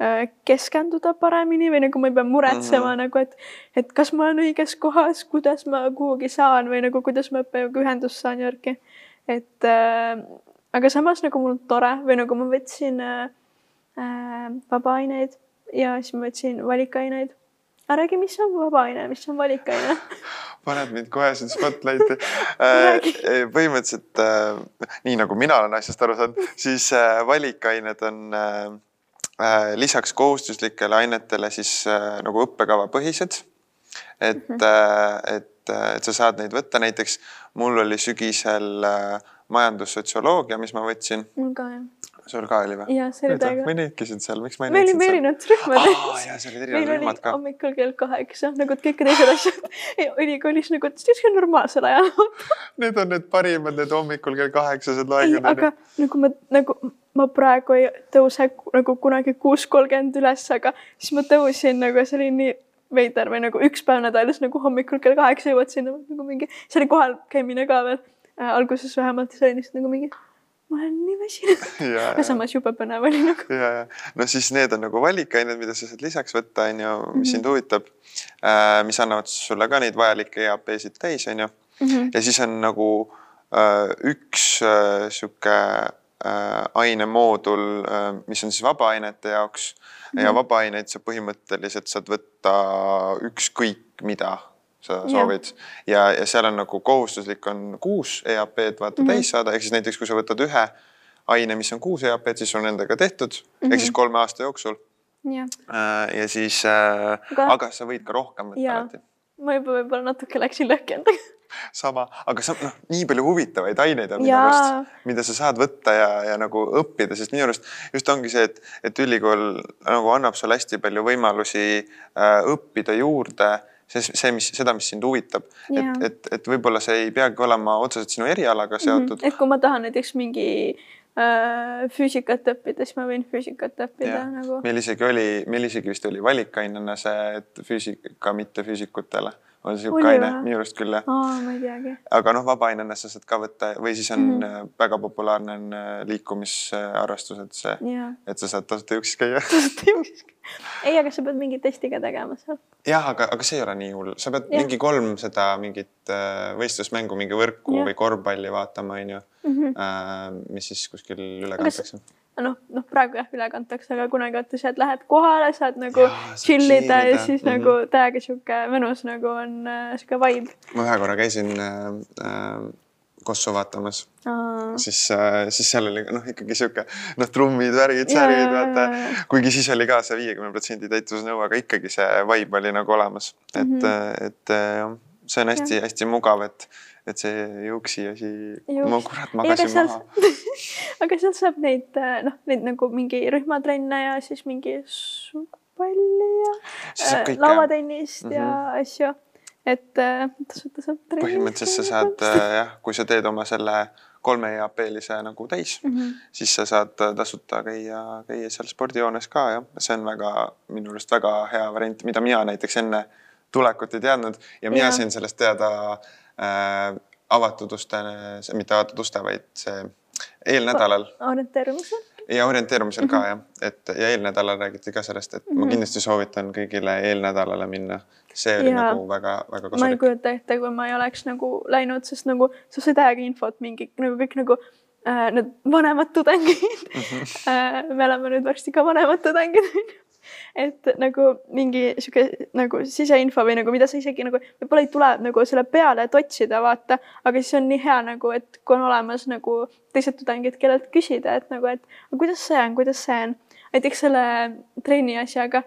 Äh, keskenduda paremini või nagu ma ei pea muretsema mm -hmm. nagu, et, et kas ma olen õiges kohas, kuidas ma kuhugi saan või nagu kuidas ma õppejõuga ühendust saan ja värki. et äh, aga samas nagu mul on tore või nagu ma võtsin äh, äh vabaaineid ja siis ma võtsin valikaineid. Räägi, mis on vabaaine, mis on valikaine paned mind kohe siin spotlighti äh, põhimõtteliselt äh, nii nagu mina olen asjast aru saanud, siis äh, valikained on äh, Äh, lisaks kohustuslikele ainetele siis äh, nagu õppekavapõhised. et mm, -hmm. et, et sa saad neid võtta, näiteks mul oli sügisel majandussotsioloogia, mis ma võtsin. mul ka jah sul ka oli või? jah, see oli täiega. ma ei näinudki sind seal, miks ma ei näinud sind seal? me olime erinevates rühmades oh,. jaa, seal olid erinevad rühmad ka. hommikul kell kaheksa, nagu kõik teised asjad ülikoolis nagu siuke normaalsel ajal Need on need parimad, need hommikul kell kaheksased loengud. aga nagu ma, nagu ma praegu ei tõuse nagu kunagi kuus kolmkümmend üles, aga siis ma tõusin nagu see oli nii veider või nagu üks päev nädalas nagu hommikul kell kaheksa jõuad sinna nagu mingi, see oli kohal käimine ka veel äh, alguses vähemalt, see oli lihtsalt nagu mingi ma olen nii väsinud aga samas jube põnev oli nagu. ja, ja no siis need on nagu valikained, mida sa saad lisaks võtta, on ju, mis mm -hmm. sind huvitab äh,. mis annavad sulle ka neid vajalikke EAP-sid täis, on ju mm. -hmm. ja siis on nagu äh, üks äh, sihuke äh, ainemoodul äh,, mis on siis vabaainete jaoks mm -hmm. ja vabaaineid sa põhimõtteliselt saad võtta ükskõik mida sa soovid. Ja, ja seal on nagu kohustuslik on kuus EAP-d vaata mm -hmm. täis saada, ehk siis näiteks kui sa võtad ühe aine, mis on kuus EAP-d, siis on nendega tehtud. Mm -hmm. ehk siis kolme aasta jooksul. ja, äh, ja siis äh,, aga... aga sa võid ka rohkem võtta alati. Ma juba võib-olla natuke läksin lõhki endaga sama, aga sa noh, nii palju huvitavaid aineid on minu arust, mida sa saad võtta ja, ja nagu õppida, sest minu arust just ongi see, et, et ülikool nagu annab sulle hästi palju võimalusi äh, õppida juurde see, see, mis seda, mis sind huvitab, et, et, et võib-olla see ei peagi olema otseselt sinu erialaga mhm. seotud mm. -hmm. et kui ma tahan näiteks mingi äh, füüsikat õppida, siis ma võin füüsikat õppida ja. nagu. meil isegi oli, meil isegi vist oli valikainena see, et füüsika mittefüüsikutele on sihuke aine, minu arust küll jah oh,. ma ei teagi. aga noh, vabaainena sa saad ka võtta või siis on mm -hmm. väga populaarne on äh, liikumisharrastus, et see yeah., et sa saad tasuta juuksis käia tasuta juuksis ei, aga sa pead mingi testi ka tegema seal. jah, aga, aga see ei ole nii hull, sa pead ja. mingi kolm seda mingit äh, võistlusmängu, mingi võrku ja. või korvpalli vaatama, onju. Mhm. mis siis kuskil üle kantakse noh, noh praegu jah, üle kantakse, aga kunagi vaata sa lähed kohale, saad nagu chill ida ja siis mm -hmm. nagu täiega sihuke mõnus nagu on äh, sihuke vibe. ma ühe korra käisin äh, äh, Kossu vaatamas, siis äh,, siis seal oli noh, ikkagi sihuke noh, trummid, värgid, särgid, vaata. kuigi siis oli ka see viiekümne protsendi täituvusnõue, aga ikkagi see vibe oli nagu olemas, et mm, -hmm. et see on hästi-hästi mugav, et et see juuksi asi, ma kurat magasin seal... maha aga sealt saab neid noh, neid nagu mingi rühmatrenne ja siis mingi suupalli ja äh, lauatennist mm -hmm. ja mhm. asju. et äh, tasuta saab trenni. põhimõtteliselt sa saad äh, jah, kui sa teed oma selle kolme EAP-lise nagu täis mm, -hmm. siis sa saad tasuta käia, käia seal spordijoones ka jah, see on väga minu arust väga hea variant, mida mina näiteks enne tulekut ei teadnud ja mina ja. sain sellest teada äh, avatud uste, mitte avatud uste, vaid see eelnädalal. orienteerumisel? ja orienteerumisel mm -hmm. ka jah, et ja eelnädalal räägiti ka sellest, et mm -hmm. ma mhm. kindlasti soovitan kõigile eelnädalale minna. see oli ja. nagu väga-väga kasulik. ma ei kujuta ette, kui ma ei oleks nagu läinud, sest nagu sa said aega infot mingi nagu kõik nagu äh, need vanemad tudengid mm. -hmm. äh, me oleme nüüd varsti ka vanemad tudengid onju et nagu mingi sihuke nagu siseinfo või nagu mida sa isegi nagu võib-olla ei tule nagu selle peale, et otsida, vaata, aga siis on nii hea nagu, et kui on olemas nagu teised tudengid, kellelt küsida, et nagu, et kuidas see on, kuidas see on. näiteks selle trenni asjaga.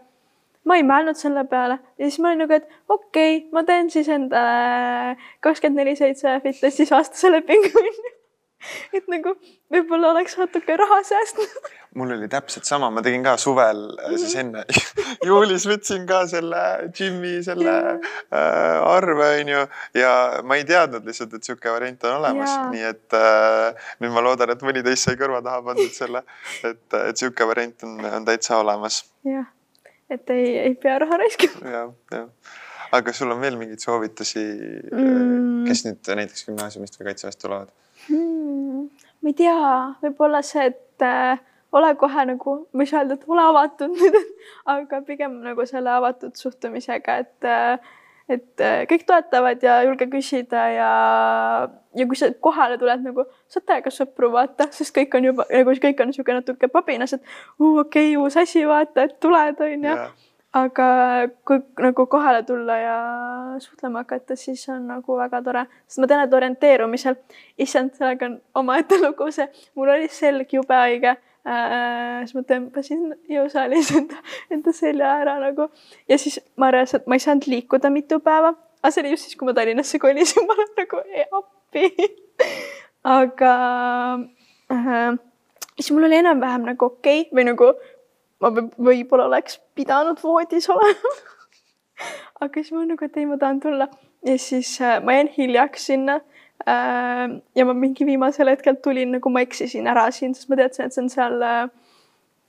Ma ei mõelnud selle peale. Ja siis ma olin nagu, et okei okay,, ma teen siis endale kakskümmend neli seitse fitnessis aastase lepingu. onju et nagu võib-olla oleks natuke raha säästnud. mul oli täpselt sama, ma tegin ka suvel -hmm. siis enne juulis võtsin ka selle džimmi selle äh, arve onju ja ma ei teadnud lihtsalt, et sihuke variant on olemas, nii et äh, nüüd ma loodan, et mõni teist sai kõrva taha pandud selle, et, et sihuke variant on, on täitsa olemas. jah, et ei, ei pea raha raiskama. jah, jah aga sul on veel mingeid soovitusi mm., kes nüüd näiteks gümnaasiumist või kaitseväest tulevad hmm,? ma ei tea, võib-olla see, et äh, ole kohe nagu, ma ei saa öelda, et ole avatud aga pigem nagu selle avatud suhtumisega, et äh, et äh, kõik toetavad ja julge küsida ja, ja kui sa kohale tuled nagu, saad täiega sõpru vaata, sest kõik on juba nagu kõik on niisugune natuke pabinas, et okei okay,, uus asi, vaata, et tuled onju yeah aga kui nagu kohale tulla ja suhtlema hakata, siis on nagu väga tore, sest ma tean, et orienteerumisel, issand, sellega on omaette lugu see, mul oli selg jube haige. Äh,. siis ma tõmbasin jõusaalis enda, enda selja ära nagu. Ja siis ma reaalselt, ma ei saanud liikuda mitu päeva, aga see oli just siis, kui ma Tallinnasse kolisin, ma olen nagu appi aga äh, siis mul oli enam-vähem nagu okei okay, või nagu ma võib-olla oleks pidanud voodis olema aga siis ma nagu, et ei, ma tahan tulla ja siis äh, ma jäin hiljaks sinna äh,. ja ma mingi viimasel hetkel tulin, nagu ma eksisin ära siin, sest ma teadsin, et see on seal äh,,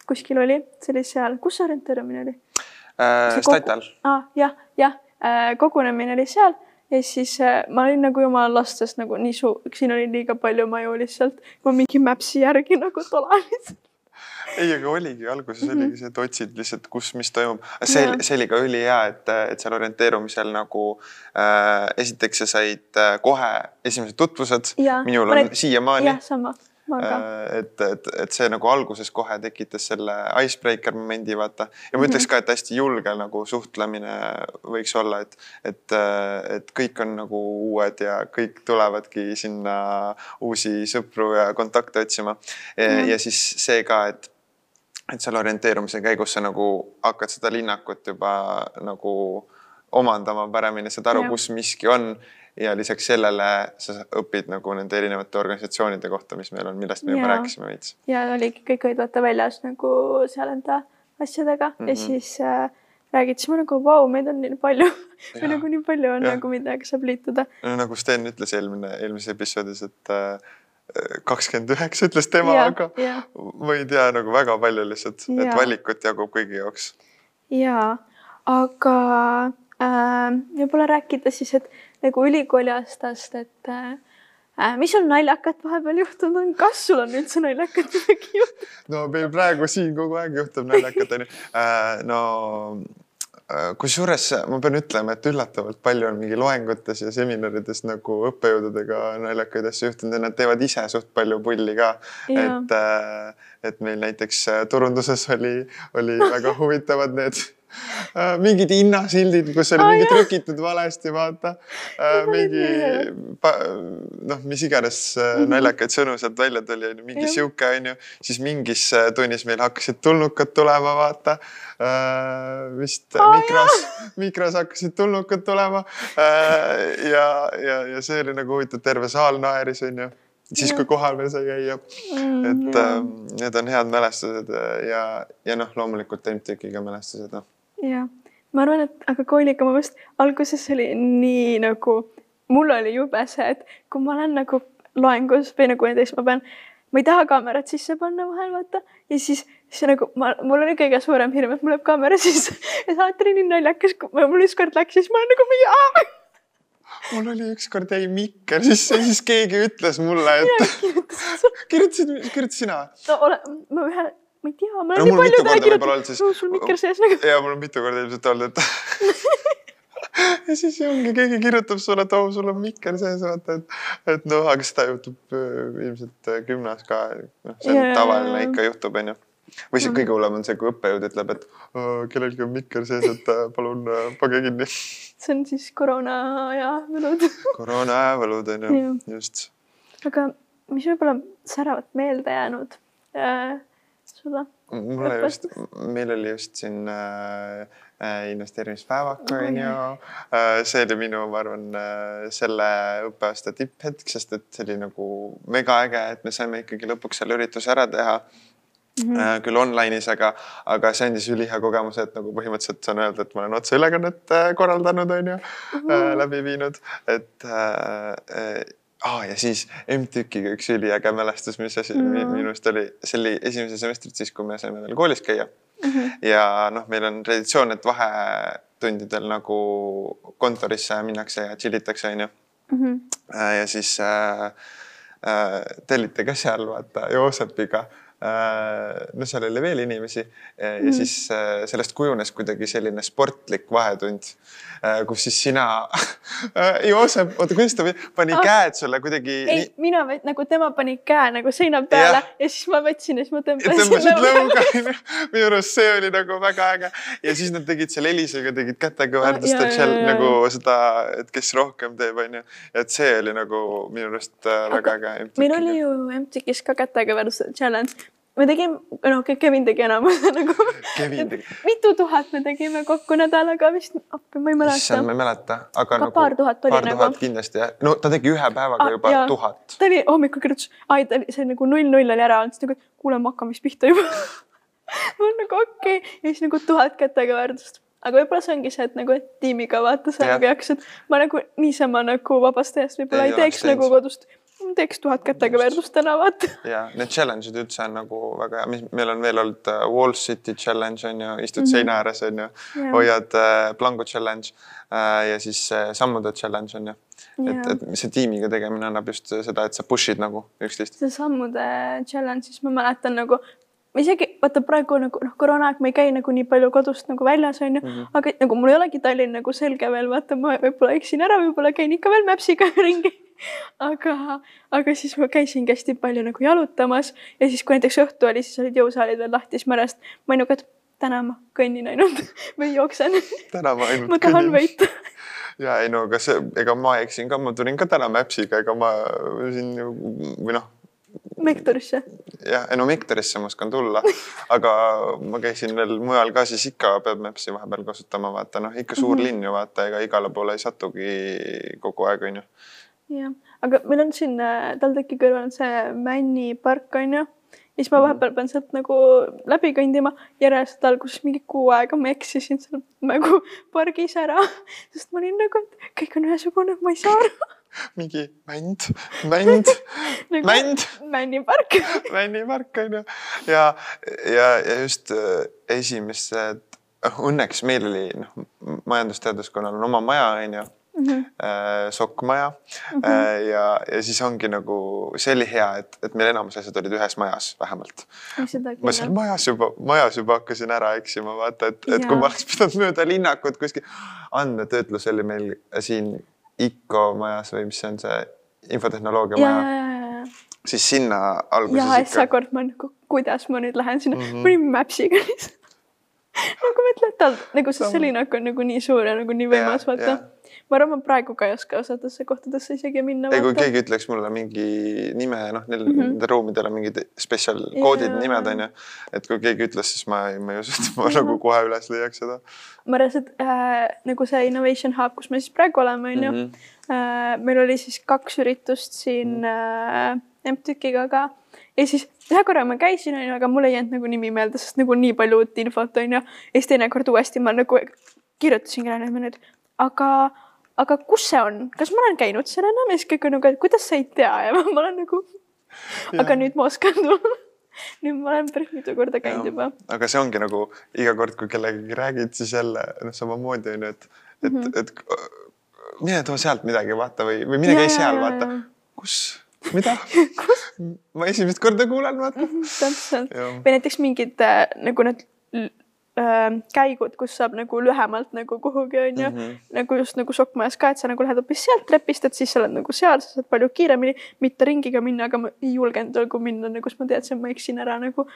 kuskil oli, see oli seal, kus see orienteerumine oli äh,? Statal. ah, jah, jah äh,, kogunemine oli seal ja siis äh, ma olin nagu jumala lastes nagu nii suur, siin oli liiga palju maju lihtsalt, ma mingi Maps'i järgi nagu lihtsalt ei, aga oligi, alguses mm -hmm. oligi see, et otsid lihtsalt, kus, mis toimub. see, see oli ka ülihea, et, et seal orienteerumisel nagu äh, esiteks sa said äh, kohe esimesed tutvused. minul on siiamaani. jah, sama Äh, et, et, et see nagu alguses kohe tekitas selle icebreaker momendi, vaata. ja ma ütleks mhm. ka, et hästi julge nagu suhtlemine võiks olla, et, et, et kõik on nagu uued ja kõik tulevadki sinna uusi sõpru ja kontakte otsima. ja siis see ka, et et seal orienteerumise käigus sa nagu hakkad seda linnakut juba nagu omandama paremini, saad aru, kus miski on ja lisaks sellele sa õpid nagu nende erinevate organisatsioonide kohta, mis meil on, millest me juba rääkisime veits. ja oligi, kõik olid vaata väljas nagu seal enda asjadega mm -hmm. ja mhm. siis äh, räägid, siis ma nagu vau wow,, meid on nii palju või nagu nii palju on ja. nagu, millega saab liituda. no nagu Sten ütles eelmine, eelmises episoodis, et äh, kakskümmend üheksa ütles tema, aga ja. ma ei tea nagu väga palju lihtsalt, et valikut jagub kõigi jaoks. ja, aga äh, võib-olla rääkida siis, et nagu ülikooli aastast, et äh, mis on naljakat vahepeal juhtunud on, kas sul on üldse naljakat midagi juhtunud? no meil praegu siin kogu aeg juhtub naljakat onju. Äh, no kusjuures ma pean ütlema, et üllatavalt palju on mingi loengutes ja seminarides nagu õppejõududega naljakaid asju juhtunud ja nad teevad ise suht palju pulli ka. et, äh, et meil näiteks äh, turunduses oli, oli väga huvitavad need Äh, mingid hinnasildid, kus oli ah, mingi trükitud valesti, vaata. Äh, mingi noh, mis iganes äh, mhm. naljakaid sõnu sealt välja tuli, onju, mingi sihuke onju, siis mingis tunnis meil hakkasid tulnukad tulema, vaata. vist oh, mikros, mikros hakkasid tulnukad tulema. ja, ja, ja see oli nagu huvitav, terve saal naeris, onju siis, kui kohal veel sai käia mm,. et äh, need on head mälestused ja, ja noh, loomulikult MTÜK-iga mälestused, noh jah, ma arvan, et aga kooliga ma vist alguses oli nii nagu, mul oli jube see, et kui ma olen nagu loengus või nagu näiteks ma pean, ma ei taha kaamerat sisse panna vahel vaata. Ja siis see nagu ma, mul oli kõige suurem hirm, et mul läheb kaamera sisse. Ja saate oli nii naljakas, kui mul ükskord läks, siis ma olen nagu mingi mul oli ükskord jäi mikker sisse, siis keegi ütles mulle, et kirjutasid, kirjutasid sina? no ole, ma ühe ma ei tea, ma olen no, nii palju täna kirjutanud, sul mikker sees nagu. ja mul on mitu korda ilmselt olnud, et ja siis ongi, keegi kirjutab sulle, et oo, sul on mikker sees, vaata, et, et noh, aga seda juhtub äh, ilmselt äh, gümnas ka, noh, see on yeah. tavaline ikka juhtub, onju. või see kõige hullem on see, kui õppejõud ütleb, et kellelgi on mikker sees, et äh, palun pange kinni. see on siis koroona aja võlud. koroona aja võlud onju, just. aga mis võib-olla säravalt meelde jäänud äh, sulle? mulle just, meil oli just siin äh, äh investeerimispäevak onju äh,. see oli minu, ma arvan äh,, selle õppeaasta tipphetk, sest et see oli nagu megaäge, et me saime ikkagi lõpuks selle ürituse ära teha Mm -hmm. Küll online'is, aga, aga see andis ülihea kogemuse, et nagu põhimõtteliselt saan öelda, et ma olen otseülekannet korraldanud, onju mm, -hmm. läbi viinud, et äh, ah, ja siis MTÜK-iga üks üliäge mälestus, mis asi mm -hmm. minu arust oli, see oli esimesel semestrit, siis kui me saime veel koolis käia mm. -hmm. ja noh, meil on traditsioon, et vahetundidel nagu kontorisse minnakse ja chill itakse, onju. Mhm. Äh, ja siis äh, äh, tellite ka seal vaata Joosepiga no seal oli veel inimesi ja mm siis äh, sellest kujunes kuidagi selline sportlik vahetund Äh, kus siis sina äh, Joosep, oota, kuidas ta pani ah, käed sulle kuidagi? ei nii..., mina võt-, nagu tema pani käe nagu seina peale ja, ja siis ma võtsin ja siis ma tõmbasin. lõuga, minu arust see oli nagu väga äge ja siis nad tegid seal Elisega tegid kätekõverdust ah,, et seal nagu seda, et kes rohkem teeb, onju. et see oli nagu minu arust äh, väga äge. meil oli ju MTK-is ka kätekõverduse challenge me tegime, noh, Kevin tegi enamuse nagu. mitu tuhat me tegime kokku nädalaga vist, appi, ma ei mäleta. issand, ma ei mäleta, aga ka nagu. paar tuhat oli paar nagu. kindlasti jah, no ta tegi ühe päevaga ah, juba jah. tuhat. ta oli hommikul kirjutas, ai, ta oli, see nagu null null oli ära olnud, siis nagu kuule, me hakkame vist pihta juba ma olen nagu okei okay. ja siis nagu tuhat kätega väärtust aga võib-olla see ongi see, et nagu, et tiimiga vaata sa nagu jaksad, ma nagu niisama nagu vabast ajast võib-olla ei, ei teeks nagu kodust teeks tuhat kätega veerdust täna, vaata. ja need challenge'id üldse on nagu väga hea, mis meil on veel olnud uh, Wall City challenge on ju, istud mm -hmm. seina ääres on ju, hoiad uh, plangu challenge uh, ja siis uh, sammude challenge on ju. et, et see tiimiga tegemine annab just seda, et sa push'id nagu üksteist. see sammude challenge'is ma mäletan nagu isegi vaata praegu nagu noh, koroonaaeg ma ei käi nagu nii palju kodust nagu väljas onju mm, -hmm. aga nagu mul ei olegi Tallinn nagu selge veel, vaata ma võib-olla eksin ära, võib-olla käin ikka veel Maps'iga ringi aga, aga siis ma käisingi hästi palju nagu jalutamas ja siis, kui näiteks õhtu oli, siis olid jõusaalid veel lahti, siis ma järjest, ma olin nagu, et täna ma kõnnin ainult või jooksen. täna ma ainult ma tahan võita ja ei no, aga see, ega ma eksin ka, ma tulin ka täna Maps'iga, ega ma siin või noh. Vektorisse? jah, no Miktorisse ma oskan tulla, aga ma käisin veel mujal ka, siis ikka peab Maps'i vahepeal kasutama, vaata noh, ikka suur mm -hmm. linn ju vaata, ega igale poole ei satugi kogu aeg, onju. Jah, aga meil on siin äh, TalTechi kõrval see Männi park onju ja siis ma mhm. vahepeal pean sealt nagu läbi kõndima. järjest alguses mingi kuu aega ma eksisin seal nagu pargis ära, sest ma olin nagu, et kõik on ühesugune, ma ei saa aru mingi mänd, mänd nagu, mänd. männipark männipark on ju. ja, ja, ja just äh, esimesed, õnneks meil oli noh, majandusteaduskonnal on oma maja, on ju mm -hmm. sokkmaja mm. -hmm. ja, ja siis ongi nagu, see oli hea, et, et meil enamus asjad olid ühes majas vähemalt. ma seal majas juba, majas juba hakkasin ära eksima, vaata, et, et kui ma oleks pidanud mööda linnakut kuskil, andmetöötlus oli meil siin IKO majas või mis see on see infotehnoloogia maja. siis sinna alguses ja, ikka. ja siis kord ma nagu, kuidas ma nüüd lähen sinna mm, -hmm. ma olin Maps'iga lihtsalt nagu mõtle, et tal nagu see Selinak on nagu nii suur ja nagu nii võimas, vaata ma arvan, ma praegu ka ei oska osadesse kohtadesse isegi minna. ei, kui keegi ütleks mulle mingi nime, noh, neil mm -hmm. ruumidel on mingid spetsial koodid yeah., nimed on ju. et kui keegi ütles, siis ma, ma ei usu, et ma -hmm. nagu kohe üles leiaks seda. ma reaalselt äh, nagu see Innovation Hub, kus me siis praegu oleme, on ju. -hmm. Äh, meil oli siis kaks üritust siin -hmm. äh, MTÜK-iga ka ja siis ühe korra ma käisin, onju, aga mul ei jäänud nagu nimi meelde, sest nagu nii palju uut infot, onju. ja siis teinekord uuesti ma nagu kirjutasin kellelegi nüüd, aga aga kus see on, kas ma olen käinud seal enam? Ja siis kõik on nagu, et kuidas sa ei tea? Ja ma, olen nagu, aga nüüd ma oskan tulla. Nüüd ma olen päris mitu korda käinud juba. aga see ongi nagu iga kord, kui kellegagi räägid, siis jälle noh, samamoodi on ju, et, et mm, -hmm. et mine too sealt midagi vaata või, või mine käi seal vaata. kus, mida? Ma esimest korda kuulen vaata. Mm. -hmm, täpselt või näiteks mingid äh, nagu need äh, käigud, kus saab nagu lühemalt nagu kuhugi onju mm, -hmm. nagu just nagu sokkmajas ka, et sa nagu lähed hoopis sealt trepist, et siis sa oled nagu seal, sa saad palju kiiremini, mitte ringiga minna, aga ma ei julgenud nagu minna nagu, sest ma teadsin, ma eksin ära nagu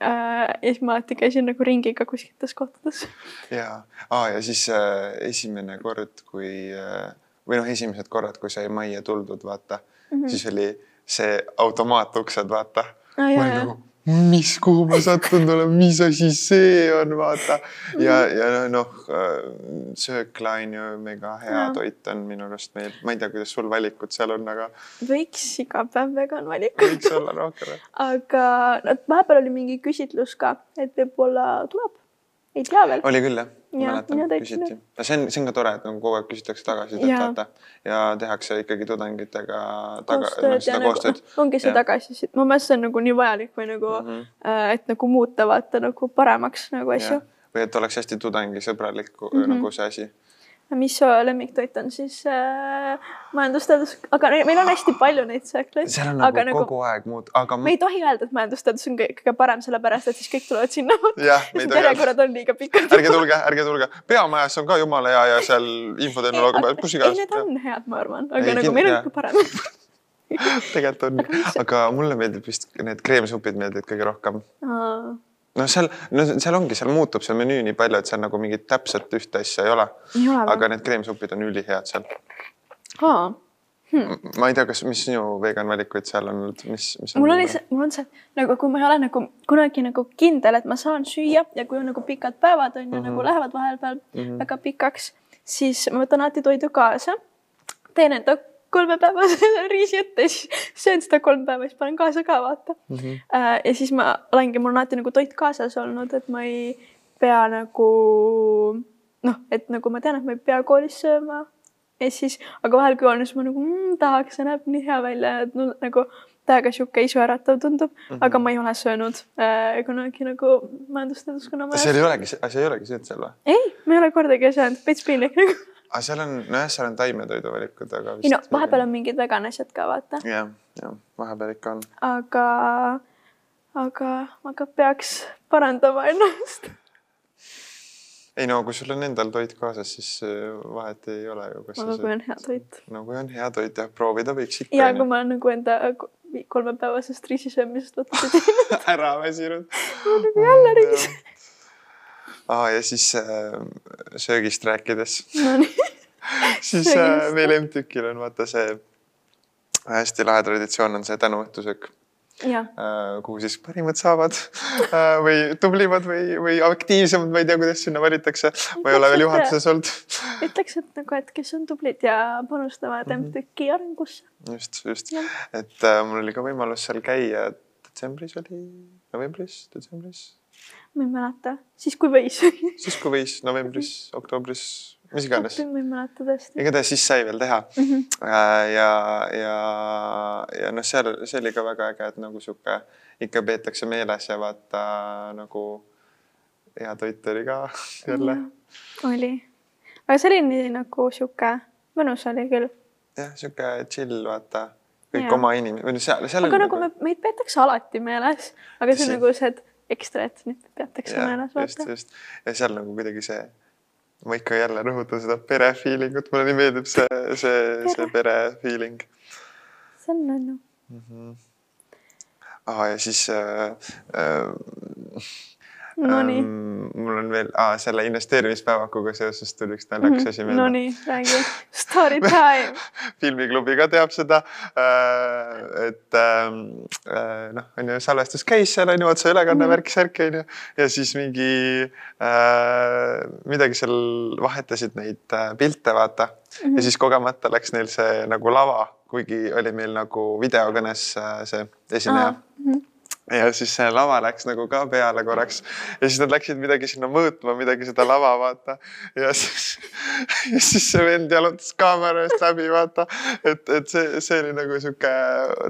äh,. ja siis ma alati käisin nagu ringiga kuskiltes kohtades. ja ah,, ja siis äh, esimene kord, kui äh, või noh, esimesed korrad, kui sai majja tuldud, vaata mm, -hmm. siis oli see automaatuksed, vaata ah,. ma olin nagu mis, kuhu ma sattunud olen, mis asi see on, vaata. ja, ja noh, söökla on ju mega hea ja. toit on minu arust meil, ma ei tea, kuidas sul valikud seal on, aga. võiks iga päev vegan valikud. võiks olla rohkem. aga no vahepeal oli mingi küsitlus ka, et võib-olla tuleb ei tea veel. oli küll jah, mäletan, küsiti. see on, see on ka tore, et nagu kogu aeg küsitakse tagasisidet vaata ja tehakse ikkagi tudengitega taga, noh seda nagu, koostööd no,. ongi see tagasiside, ma mõtlen, see on nagu nii vajalik või nagu mm, -hmm. et nagu muuta vaata nagu paremaks nagu asju. või et oleks hästi tudengisõbralik mm -hmm. nagu see asi mis su lemmiktoit on siis äh, majandusteadus, aga meil on hästi palju neid sööklaid. seal on nagu, nagu kogu aeg muud, aga. me ei tohi öelda, et majandusteadus on kõige parem, sellepärast et siis kõik tulevad sinna. järjekorrad on liiga pikad. ärge tulge, ärge tulge, peamajas on ka jumala hea ja seal infotehnoloogia peal, kus iganes. ei, need on head, ma arvan, aga ei, nagu meil on ikka parem tegelikult on, aga mulle meeldib vist need kreemsupid meeldivad kõige rohkem noh, seal, no seal ongi, seal muutub see menüü nii palju, et seal nagu mingit täpselt ühte asja ei ole. aga need kreemsupid on ülihead seal. Hmm. ma ei tea, kas, mis sinu vegan valikuid seal on olnud, mis, mis mul on lihtsalt, mul on see nagu, kui ma ei ole nagu kunagi nagu kindel, et ma saan süüa ja kui on nagu pikad päevad on ju mm -hmm. nagu lähevad vahepeal mm -hmm. väga pikaks, siis ma võtan alati toidu kaasa. teen enda kolmepäevase riisi ette, siis söön seda kolm päeva, siis panen kaasa ka vaata mm. -hmm. ja siis ma olengi, mul on alati nagu toit kaasas olnud, et ma ei pea nagu noh, et nagu ma tean, et ma ei pea koolis sööma. ja siis, aga vahel kui on, siis ma nagu mmm, tahaks, see näeb nii hea välja, et no nagu täiega sihuke isuäratav tundub mm, -hmm. aga ma ei ole söönud äh, kunagi nagu majandusteaduskonna majas. seal ei olegi, seal ei olegi söönud seal või? ei, ma ei ole kordagi söönud, veits piinlik nagu aga seal on, nojah, seal on taimetoiduvalikud, aga. ei no vahepeal on mingid vegan asjad ka vaata. jah, jah, vahepeal ikka on. aga, aga, aga peaks parandama ennast. ei no kui sul on endal toit kaasas, siis äh, vahet ei ole ju. aga kui on hea toit. no kui on hea toit jah, proovida võiks ikka. ja kui ma olen nagu enda kolmepäevasest riisisöömisest teinud ära väsinud. nagu jälle riis ah,. ja siis äh, söögist rääkides no,. siis äh, meil MTÜK-il on vaata see hästi lahe traditsioon on see tänuõhtusöök kuhu siis parimad saavad või tublimad või, või aktiivsemad, ma ei tea, kuidas sinna valitakse. ma ei ole veel juhatuses olnud. ütleks, et nagu, et kes on tublid ja panustavad mm -hmm. MTÜK-i arengusse. just, just, et äh, mul oli ka võimalus seal käia detsembris oli, novembris, detsembris ma ei mäleta, siis kui võis siis kui võis, novembris, oktoobris, mis iganes. ma ei mäleta tõesti. igatahes siis sai veel teha mm. -hmm. ja, ja, ja noh, seal, see oli ka väga äge, et nagu sihuke ikka peetakse meeles ja vaata nagu hea toit oli ka jälle. oli, aga see oli nii nagu sihuke mõnus oli küll. jah, sihuke chill, vaata kõik ja. oma inimesed või noh, seal, seal. aga nagu me, meid peetakse alati meeles, aga see on nagu see, et ekstra, et nüüd peatakse meeles vaata. just, just ja seal nagu kuidagi see, ma ikka jälle rõhutan seda pere feeling ut, mulle nii meeldib see, see, see pere feeling. see on nunnu mm. -hmm. ah, ja siis äh, äh, Nonii ähm,. mul on veel ah, selle investeerimispäevakuga seoses tuli üks naljakas mm -hmm. asi meelde. Nonii, räägi. Story time filmiklubi ka teab seda äh,. et ähm, äh, noh, on ju salvestus käis seal on ju otseülekanne mm -hmm. värk-särk on ju ja siis mingi äh, midagi seal vahetasid neid äh, pilte vaata mm -hmm. ja siis kogemata läks neil see nagu lava, kuigi oli meil nagu videokõnes äh, see esineja ah, mm. -hmm ja siis see lava läks nagu ka peale korraks ja siis nad läksid midagi sinna mõõtma, midagi seda lava vaata. ja siis, ja siis see vend jalutas kaamera eest läbi vaata, et, et see, see oli nagu sihuke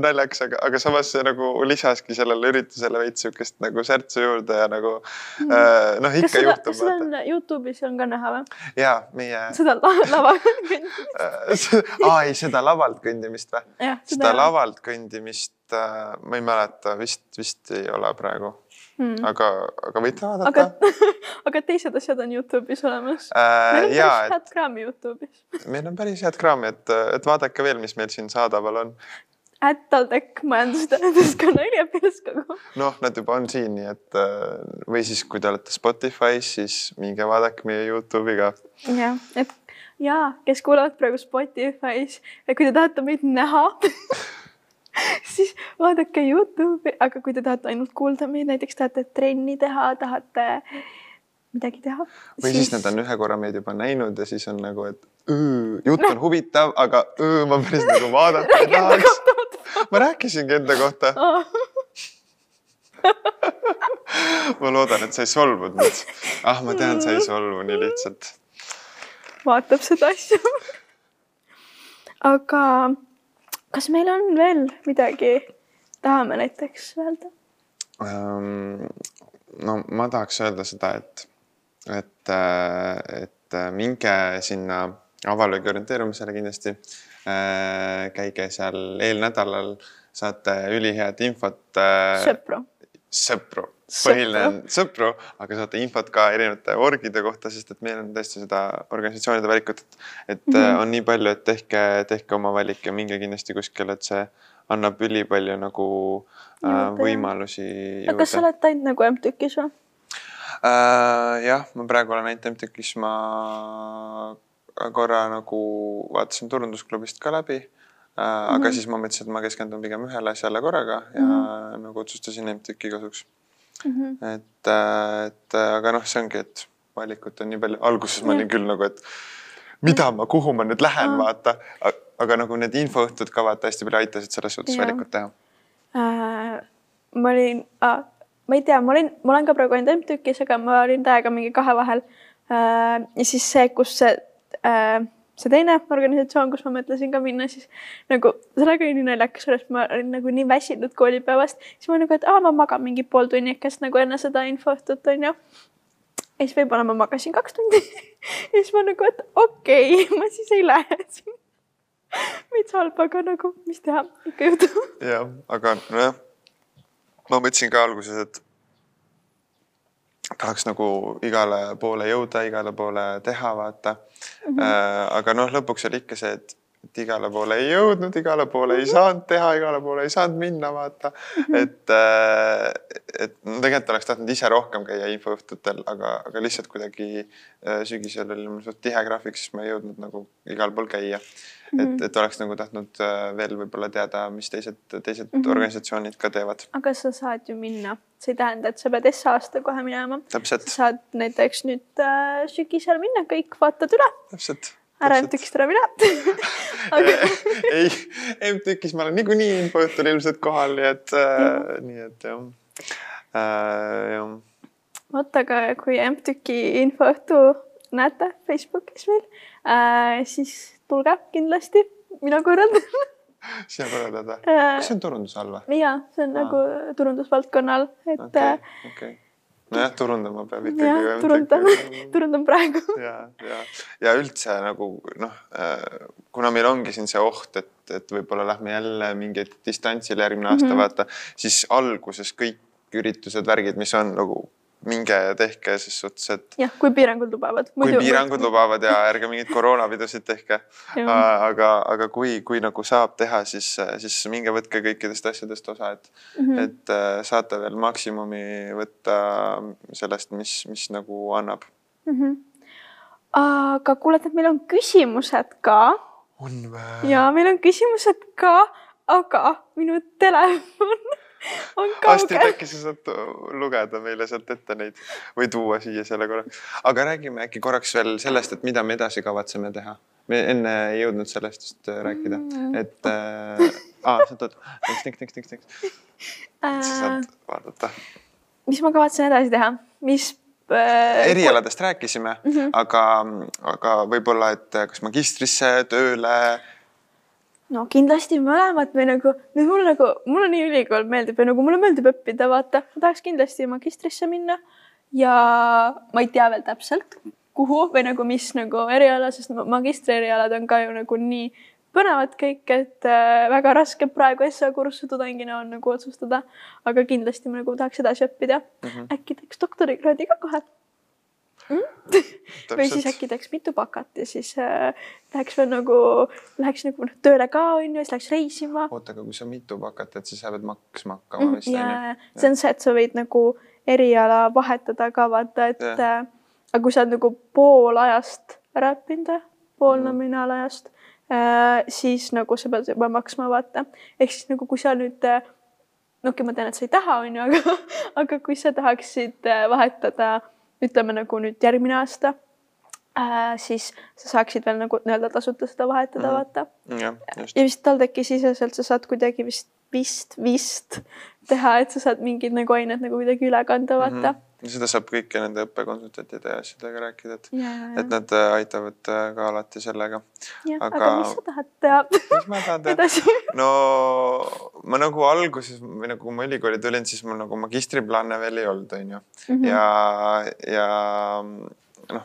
naljakas, aga, aga samas see nagu lisaski sellele üritusele veits sihukest nagu särtsu juurde ja nagu mm. äh, noh, ikka seda, juhtub. seda on Youtube'is on ka näha või? ja meie. seda lava kõndimist aa ei, seda lavalt kõndimist või? seda lavalt kõndimist äh, ma ei mäleta, vist, vist ei ole praegu hmm.. aga, aga võite vaadata. aga, aga teised asjad on Youtube'is olemas äh,. meil on jaa, päris head kraami Youtube'is meil on päris head kraami, et, et vaadake veel, mis meil siin saadaval on. Ätaltek majandusteaduskonna üliõpilaskogu. noh, nad juba on siin, nii et äh, või siis, kui te olete Spotify's, siis minge vaadake meie Youtube'i ka. jah, et ja kes kuulavad praegu Spotify's ja kui te tahate meid näha siis vaadake Youtube'i, aga kui te tahate ainult kuulda meid, näiteks tahate trenni teha, tahate midagi teha. või siis, siis nad on ühe korra meid juba näinud ja siis on nagu, et öö, jutt no. on huvitav, aga öö, ma päris nagu vaadata ei tahaks. ma rääkisingi enda kohta ma loodan, et sa ei solvunud nüüd. ah, ma tean, sa ei solvu nii lihtsalt. vaatab seda asja aga kas meil on veel midagi, tahame näiteks öelda um,? no ma tahaks öelda seda, et, et, et minge sinna avalöögi orienteerumisele kindlasti. käige seal eelnädalal, saate ülihead infot. sõpru. Sõpru põhiline on sõpru, aga saate infot ka erinevate orgide kohta, sest et meil on tõesti seda organisatsioonide valikut, et, et mm -hmm. on nii palju, et tehke, tehke oma valik ja minge kindlasti kuskile, et see annab ülipalju nagu äh, võimalusi. aga kas sa oled ainult nagu MTÜK-is või äh,? jah, ma praegu olen ainult MTÜK-is, ma korra nagu vaatasin turundusklubist ka läbi äh,. Mm -hmm. aga siis ma mõtlesin, et ma keskendun pigem ühele asjale korraga ja mm -hmm. nagu otsustasin MTÜK-i kasuks mm. -hmm. et, äh, et äh, aga noh, see ongi, et valikut on nii palju, alguses ma olin küll nagu, et mida ma, kuhu ma nüüd lähen mm, -hmm. vaata. aga nagu need infoõhtud ka vaata hästi palju aitasid selles suhtes valikut teha äh,. ma olin äh,, ma ei tea, ma olin, ma olen ka praegu ainult MTÜK-is, aga ma olin täiega mingi kahe vahel äh,. ja siis see, kus see äh, see teine organisatsioon, kus ma mõtlesin ka minna, siis nagu sellega oli nii naljakas, sellest ma olin nagu nii väsinud koolipäevast, siis ma nagu, et aa, ma magan mingi pool tunnikest nagu enne seda infoõhtut onju. ja siis võib-olla ma magasin kaks tundi ja siis ma nagu, et okei okay, ma siis ei lähe sinna. veits halb, aga nagu, mis teha, ikka juhtub. jah, aga nojah, ma mõtlesin ka alguses, et tahaks nagu igale poole jõuda, igale poole teha, vaata mm. -hmm. Aga noh, lõpuks oli ikka see, et, et igale poole ei jõudnud, igale poole ei saanud teha, igale poole ei saanud minna, vaata et, äh, et no tegelikult oleks tahtnud ise rohkem käia infoõhtutel, aga, aga lihtsalt kuidagi äh, sügisel oli mul suht tihe graafik, siis ma ei jõudnud nagu igal pool käia mm. -hmm. et, et oleks nagu tahtnud äh, veel võib-olla teada, mis teised, teised mm -hmm. organisatsioonid ka teevad. aga sa saad ju minna, see ei tähenda, et sa pead S-aasta kohe minema. sa saad näiteks nüüd äh, sügisel minna, kõik vaatad üle. täpselt ära MTÜK-ist ära mine aga... ei, MTÜK-is ma olen niikuinii infoõhtul ilmselt kohal, nii et äh,, nii et jah äh,, jah. vot, aga kui MTÜK-i infoõhtu näete Facebookis meil äh,, siis tulge kindlasti, mina korraldan sina korraldad või? Äh, kas see on turunduse all või? jaa, see on Aa. nagu turundusvaldkonna all, et okay,. Äh, okay nojah, turundama peab ikkagi. jah, turundan, turundan praegu. ja, ja, ja üldse nagu noh, äh, kuna meil ongi siin see oht, et, et võib-olla lähme jälle mingit distantsile järgmine aasta mm -hmm. vaata, siis alguses kõik üritused, värgid, mis on nagu minge ja tehke ses suhtes, et. jah, kui piirangud lubavad. kui piirangud lubavad ja ärge mingeid koroonapidusid tehke. aga, aga kui, kui nagu saab teha, siis, siis minge võtke kõikidest asjadest osa, et mm, -hmm. et äh, saate veel maksimumi võtta sellest, mis, mis nagu annab mm. -hmm. aga kuule, et meil on küsimused ka. on või? ja meil on küsimused ka, aga minu telefon. Astrid, äkki sa saad lugeda meile sealt ette neid või tuua siia selle korra. aga räägime äkki korraks veel sellest, et mida me edasi kavatseme teha. me enne ei jõudnud sellest just äh, rääkida, mm. et äh, aa, sa tood, tiks, tiks, tiks, tiks. sa saad vaadata. mis ma kavatsen edasi teha, mis äh, erialadest rääkisime mm, -hmm. aga, aga võib-olla, et kas magistrisse, tööle no kindlasti mõlemad või nagu, nüüd mul nagu, mulle nii ülikool meeldib ja nagu mulle meeldib õppida, vaata, ma tahaks kindlasti magistrisse minna ja ma ei tea veel täpselt, kuhu või nagu mis nagu eriala, sest magistrierialad on ka ju nagu nii põnevad kõik, et äh, väga raske praegu SA kursuse tudengina on nagu otsustada, aga kindlasti ma nagu tahaks edasi õppida mm. -hmm. äkki teeks doktorikraadi ka kohe mm? või siis äkki teeks mitu bakat ja siis äh, läheks veel nagu, läheks nagu noh tööle ka onju, siis läheks reisima. oota, aga kui sa mitu bakat teed, siis sa pead maksma hakkama vist onju mm,? see on see, et sa võid nagu eriala vahetada ka vaata, et äh, aga kui sa oled nagu pool ajast ära õppinud, pool mm. nominaalajast äh,, siis nagu sa pead juba maksma vaata. ehk siis nagu kui sa nüüd äh, no okei okay,, ma tean, et sa ei taha, onju, aga, aga kui sa tahaksid äh, vahetada ütleme nagu nüüd järgmine aasta äh,, siis sa saaksid veel nagu nii-öelda tasuta seda vahetada mm, vaata. ja, ja vist TalTechi siseselt sa saad kuidagi vist, vist, vist teha, et sa saad mingid nagu ained nagu kuidagi üle kanda, vaata mm. -hmm seda saab kõike nende õppekonsultantide ja asjadega rääkida, et, et nad äh, aitavad äh, ka alati sellega. aga, aga mis sa tahad teha? mis ma tahan teha? no ma nagu alguses või nagu kui ma ülikooli tulin, siis mul nagu magistriplaane veel ei olnud, onju. Mhm. ja, ja noh,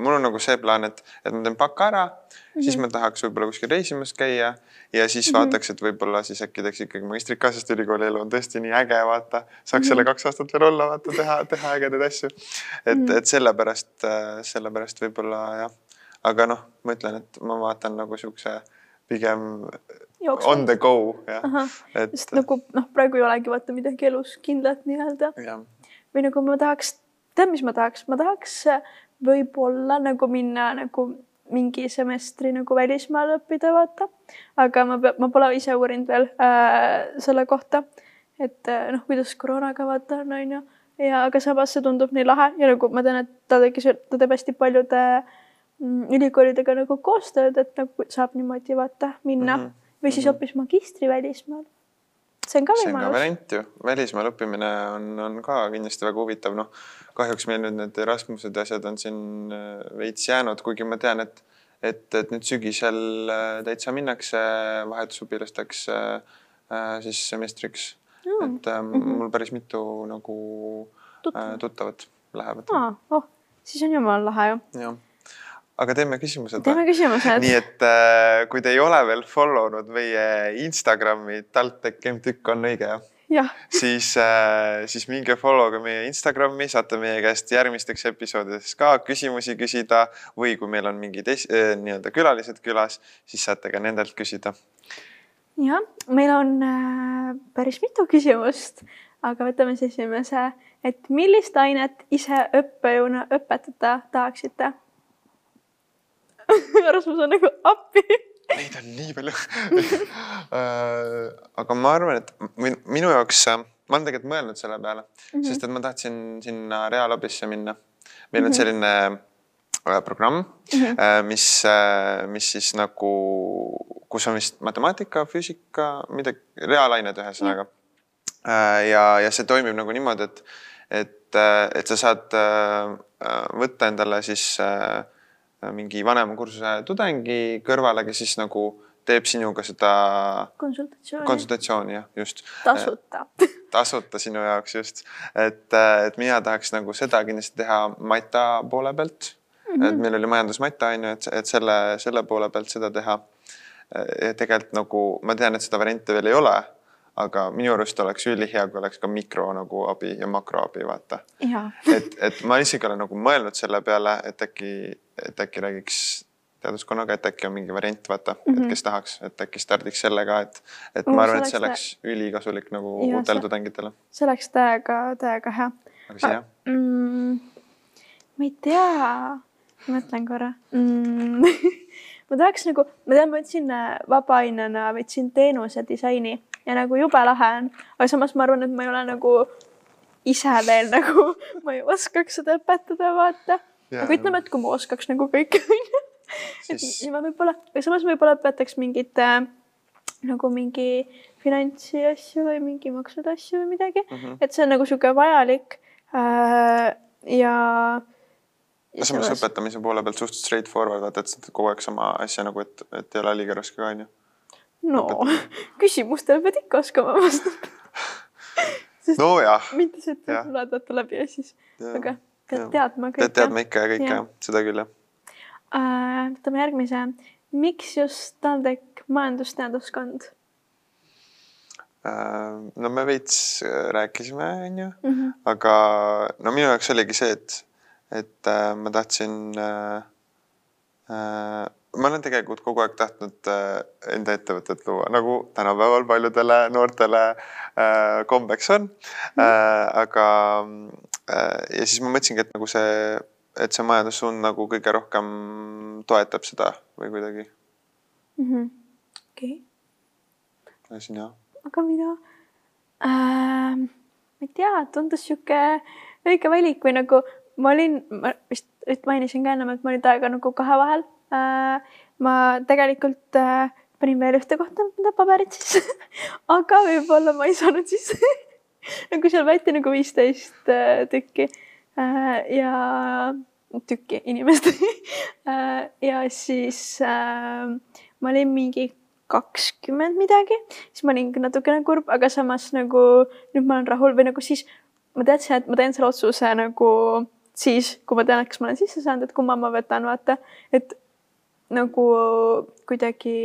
mul on nagu see plaan, et, et ma teen baka ära mm, -hmm. siis ma tahaks võib-olla kuskil reisimas käia ja siis mm -hmm. vaataks, et võib-olla siis äkki teeks ikkagi magistrit ka, sest ülikooli elu on tõesti nii äge, vaata. saaks mm -hmm. selle kaks aastat veel olla, vaata, teha, teha ägedaid asju. et mm, -hmm. et sellepärast, sellepärast võib-olla jah. aga noh, ma ütlen, et ma vaatan nagu siukse pigem Jooksvalt. on the go, jah. et. sest nagu noh, praegu ei olegi vaata midagi elus kindlat nii-öelda. või nagu ma tahaks, tead, mis ma tahaks, ma tahaks võib-olla nagu minna nagu mingi semestri nagu välismaal õppida, vaata. aga ma, ma pole ise uurinud veel äh, selle kohta, et äh, noh, kuidas koroonaga vaata on, on ju. ja aga samas see tundub nii lahe ja nagu ma tean, et ta tegi, ta teeb hästi paljude mm, ülikoolidega nagu koostööd, et nagu saab niimoodi vaata minna mm -hmm. või siis mhm. hoopis magistri välismaal see on ka võimalus. see on ka variant ju, välismaal õppimine on, on ka kindlasti väga huvitav, noh kahjuks meil nüüd need Erasmused ja asjad on siin äh, veits jäänud, kuigi ma tean, et et, et nüüd sügisel äh, täitsa minnakse vahetusõpilasteks äh, siis semestriks mm.. et ähm, mm -hmm. mul päris mitu nagu Tuttav. tuttavat lähevad. oh, siis on jumala lahe ju. jah aga teeme küsimused. teeme küsimused. nii et äh, kui te ei ole veel follow nud meie Instagrami, TalTech MTÜK on õige jah? siis äh,, siis minge follow ka meie Instagrami, saate meie käest järgmisteks episoodideks ka küsimusi küsida või kui meil on mingid äh, nii-öelda külalised külas, siis saate ka nendelt küsida. jah, meil on äh, päris mitu küsimust, aga võtame siis esimese, et millist ainet ise õppejõuna õpetada tahaksite Rasmus on nagu appi Neid on nii palju äh, aga ma arvan, et minu jaoks, äh, ma olen tegelikult mõelnud selle peale mm, -hmm. sest et ma tahtsin sinna Realabisse minna. meil on -hmm. selline äh, programm mm, -hmm. mis, mis siis nagu, kus on vist matemaatika, füüsika, midagi, reaalained ühesõnaga mm. -hmm. ja, ja see toimib nagu niimoodi, et, et, et sa saad võtta endale siis äh, mingi vanema kursuse tudengi kõrvale, kes siis nagu teeb sinuga seda konsultatsiooni, konsultatsiooni, jah, just. tasuta tasuta sinu jaoks just, et, et mina tahaks nagu seda kindlasti teha mata poole pealt mm. -hmm. et meil oli majandusmata on ju, et, et selle, selle poole pealt seda teha. tegelikult nagu ma tean, et seda varianti veel ei ole aga minu arust oleks ülihea, kui oleks ka mikro nagu abi ja makroabi, vaata. et, et ma isegi olen nagu mõelnud selle peale, et äkki, et äkki räägiks teaduskonnaga, et äkki on mingi variant, vaata mm, -hmm. et mhm. kes tahaks, et äkki stardiks sellega, et, et ma arvan, et see oleks ülikasulik nagu uutele tudengitele. see oleks täiega, täiega hea. aga sina mm,? ma ei tea, mõtlen korra mm. ma tahaks nagu, ma tean, ma võtsin äh, vabaainena, võtsin teenuse disaini ja nagu jube lahe on, aga samas ma arvan, et ma ei ole nagu ise veel nagu, ma ei oskaks seda õpetada, vaata. aga ütleme, et kui ma oskaks nagu kõike onju et siis ma võib-olla, aga samas võib-olla õpetaks mingit äh, nagu mingi finantsi asju või mingi maksude asju või midagi mm, -hmm. et see on nagu sihuke vajalik äh,. ja. ja samas õpetamise poole pealt suht straight forward, vaata, et kogu aeg sama asja nagu, et, et ei ole liiga raske ka onju no küsimustele pead ikka oskama vastata nojah. mitte see, et loed vaata läbi ja siis, aga pead teadma kõike. pead teadma ikka ja kõike seda küll jah uh,. võtame järgmise. miks just TalTech majandusteaduskond uh,? no me veits äh, rääkisime, onju, mhm. aga no minu jaoks oligi see, et, et uh, ma tahtsin uh, uh, ma olen tegelikult kogu aeg tahtnud äh, enda ettevõtet luua, nagu tänapäeval paljudele noortele äh, kombeks on. Mm.. aga ja siis ma mõtlesingi, et nagu see, et see majandussuund nagu kõige rohkem toetab seda või kuidagi. -hmm.. okei. Ja sina? aga mina äh,, ma ei tea, tundus sihuke õige valik või nagu ma olin, ma vist mainisin ka ennem, et ma olin täiega nagu kahe vahel. Äh, ma tegelikult äh, panin veel ühte kohta need paberid sisse aga võib-olla ma ei saanud sisse nagu seal võeti nagu viisteist äh, tükki. Ja tükki inimest ja siis ma olin mingi kakskümmend midagi, siis ma olin natukene kurb, aga samas nagu nüüd ma olen rahul või nagu siis ma teadsin, et ma teen selle otsuse nagu siis, kui ma tean, et kas ma olen sisse saanud, et kumma ma võtan, vaata, et nagu kuidagi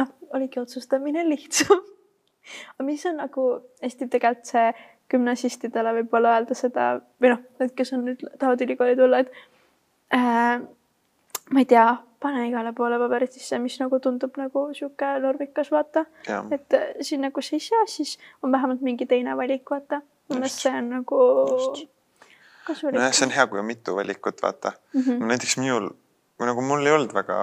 noh, oligi otsustamine lihtsam aga mis on nagu hästi tegelikult see gümnasistidele võib-olla öelda seda või noh, need, kes on nüüd tahavad ülikooli tulla, et äh, ma ei tea, pane igale poole paberid sisse, mis nagu tundub nagu sihuke lorvikas, vaata. et äh, sinna, kus ei sea, siis on vähemalt mingi teine valik, vaata. minu meelest see on nagu kasulik. nojah, see on hea, kui on mitu valikut, vaata mm. -hmm. näiteks minul nagu mul ei olnud väga,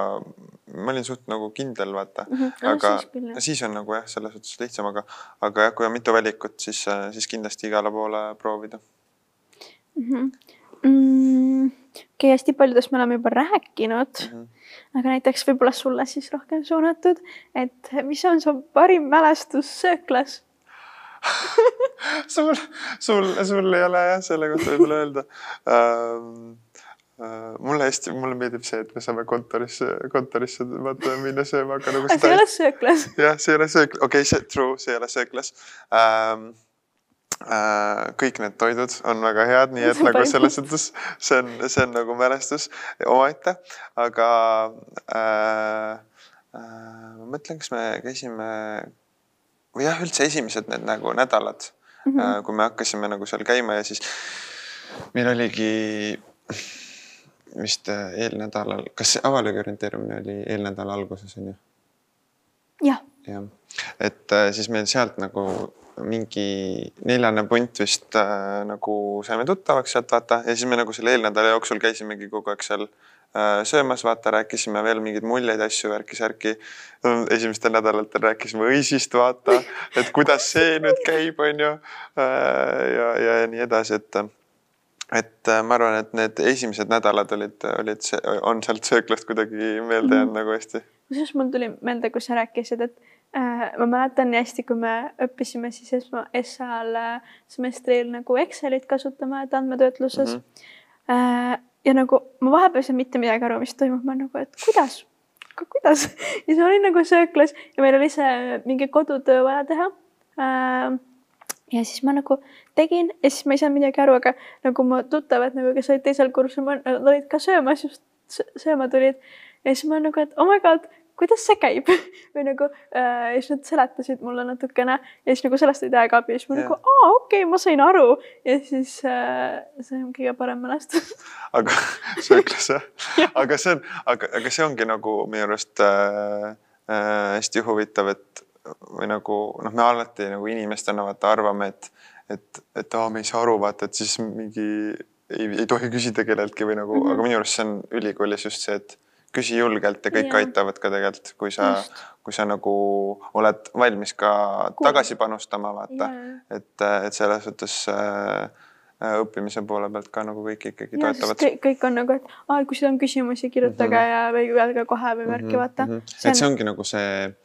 ma olin suht nagu kindel, vaata mm. -hmm. aga no, siis, no, siis on nagu jah, selles suhtes lihtsam, aga, aga jah, kui on mitu valikut, siis, siis kindlasti igale poole proovida mm. -hmm. Mm, okei okay,, hästi paljudest me oleme juba rääkinud mm, -hmm. aga näiteks võib-olla sulle siis rohkem suunatud, et mis on su parim mälestus sööklas sul, sul, sul ei ole jah, selle kohta võib-olla öelda um, Äh, mulle hästi, mulle meeldib see, et me saame kontorisse, kontorisse vaata minna sööma, aga nagu. see ei ole sööklas. jah, see ei ole sööklas, okei okay,, see true, see ei ole sööklas ähm,. Äh, kõik need toidud on väga head, nii et nagu selles suhtes see on, see on nagu mälestus omaette, aga äh, äh, ma mõtlen, kas me käisime või jah, üldse esimesed need nagu nädalad mm, -hmm. kui me hakkasime nagu seal käima ja siis meil oligi vist äh, eelnädalal, kas avaliku orienteerumine oli eelnädala alguses on ju? jah. jah, et äh, siis meil sealt nagu mingi neljane punt vist äh, nagu saime tuttavaks sealt vaata ja siis me nagu selle eelnädala jooksul käisimegi kogu aeg seal äh, söömas, vaata, rääkisime veel mingeid muljeid, asju, värki-särki. esimestel nädalatel rääkisime õisist, vaata, et kuidas see nüüd käib, onju. Äh, ja, ja nii edasi, et, et äh, ma arvan, et need esimesed nädalad olid, olid, on sealt sööklast kuidagi meelde jäänud mm -hmm. nagu hästi. kusjuures mul tuli meelde, kui sa rääkisid, et Äh, ma mäletan nii hästi, kui me õppisime siis esma, ESA-l äh, semestril nagu Excelit kasutama, et andmetöötluses mm. -hmm. ja nagu ma vahepeal ei saanud mitte midagi aru, mis toimub, ma nagu, et kuidas, kuidas ja ma olin nagu sööklas ja meil oli see mingi kodutöö vaja teha. Ja siis ma nagu tegin ja siis ma ei saanud midagi aru, aga nagu mu tuttavad nagu, kes olid teisel kursusel, olid ka söömas just sööma tulid. Ja siis ma nagu, et oh my god kuidas see käib? Või nagu äh, ja siis nad seletasid mulle natukene ja siis nagu sellest oli täiega abi. Ja siis ma ja. nagu aa okei okay,, ma sain aru. Ja siis äh, see on kõige parem mälestus. Aga sööklas jah ja. aga see on, aga, aga see ongi nagu minu arust äh, äh, hästi huvitav, et või nagu noh, me alati nagu inimestena vaata arvame, et, et, et aa, me ei saa aru, vaata, et siis mingi ei, ei tohi küsida kelleltki või nagu mm, -hmm. aga minu arust see on ülikoolis just see, et küsi julgelt ja kõik ja. aitavad ka tegelikult, kui sa, kui sa nagu oled valmis ka Kuul. tagasi panustama, vaata. et, et selles suhtes äh, õppimise poole pealt ka nagu kõik ikkagi ja, toetavad. kõik on nagu, et aa, kui sul on küsimusi, kirjutage mm -hmm. ja või öelge kohe või värki mm, -hmm. vaata mm. -hmm. et see ongi nagu see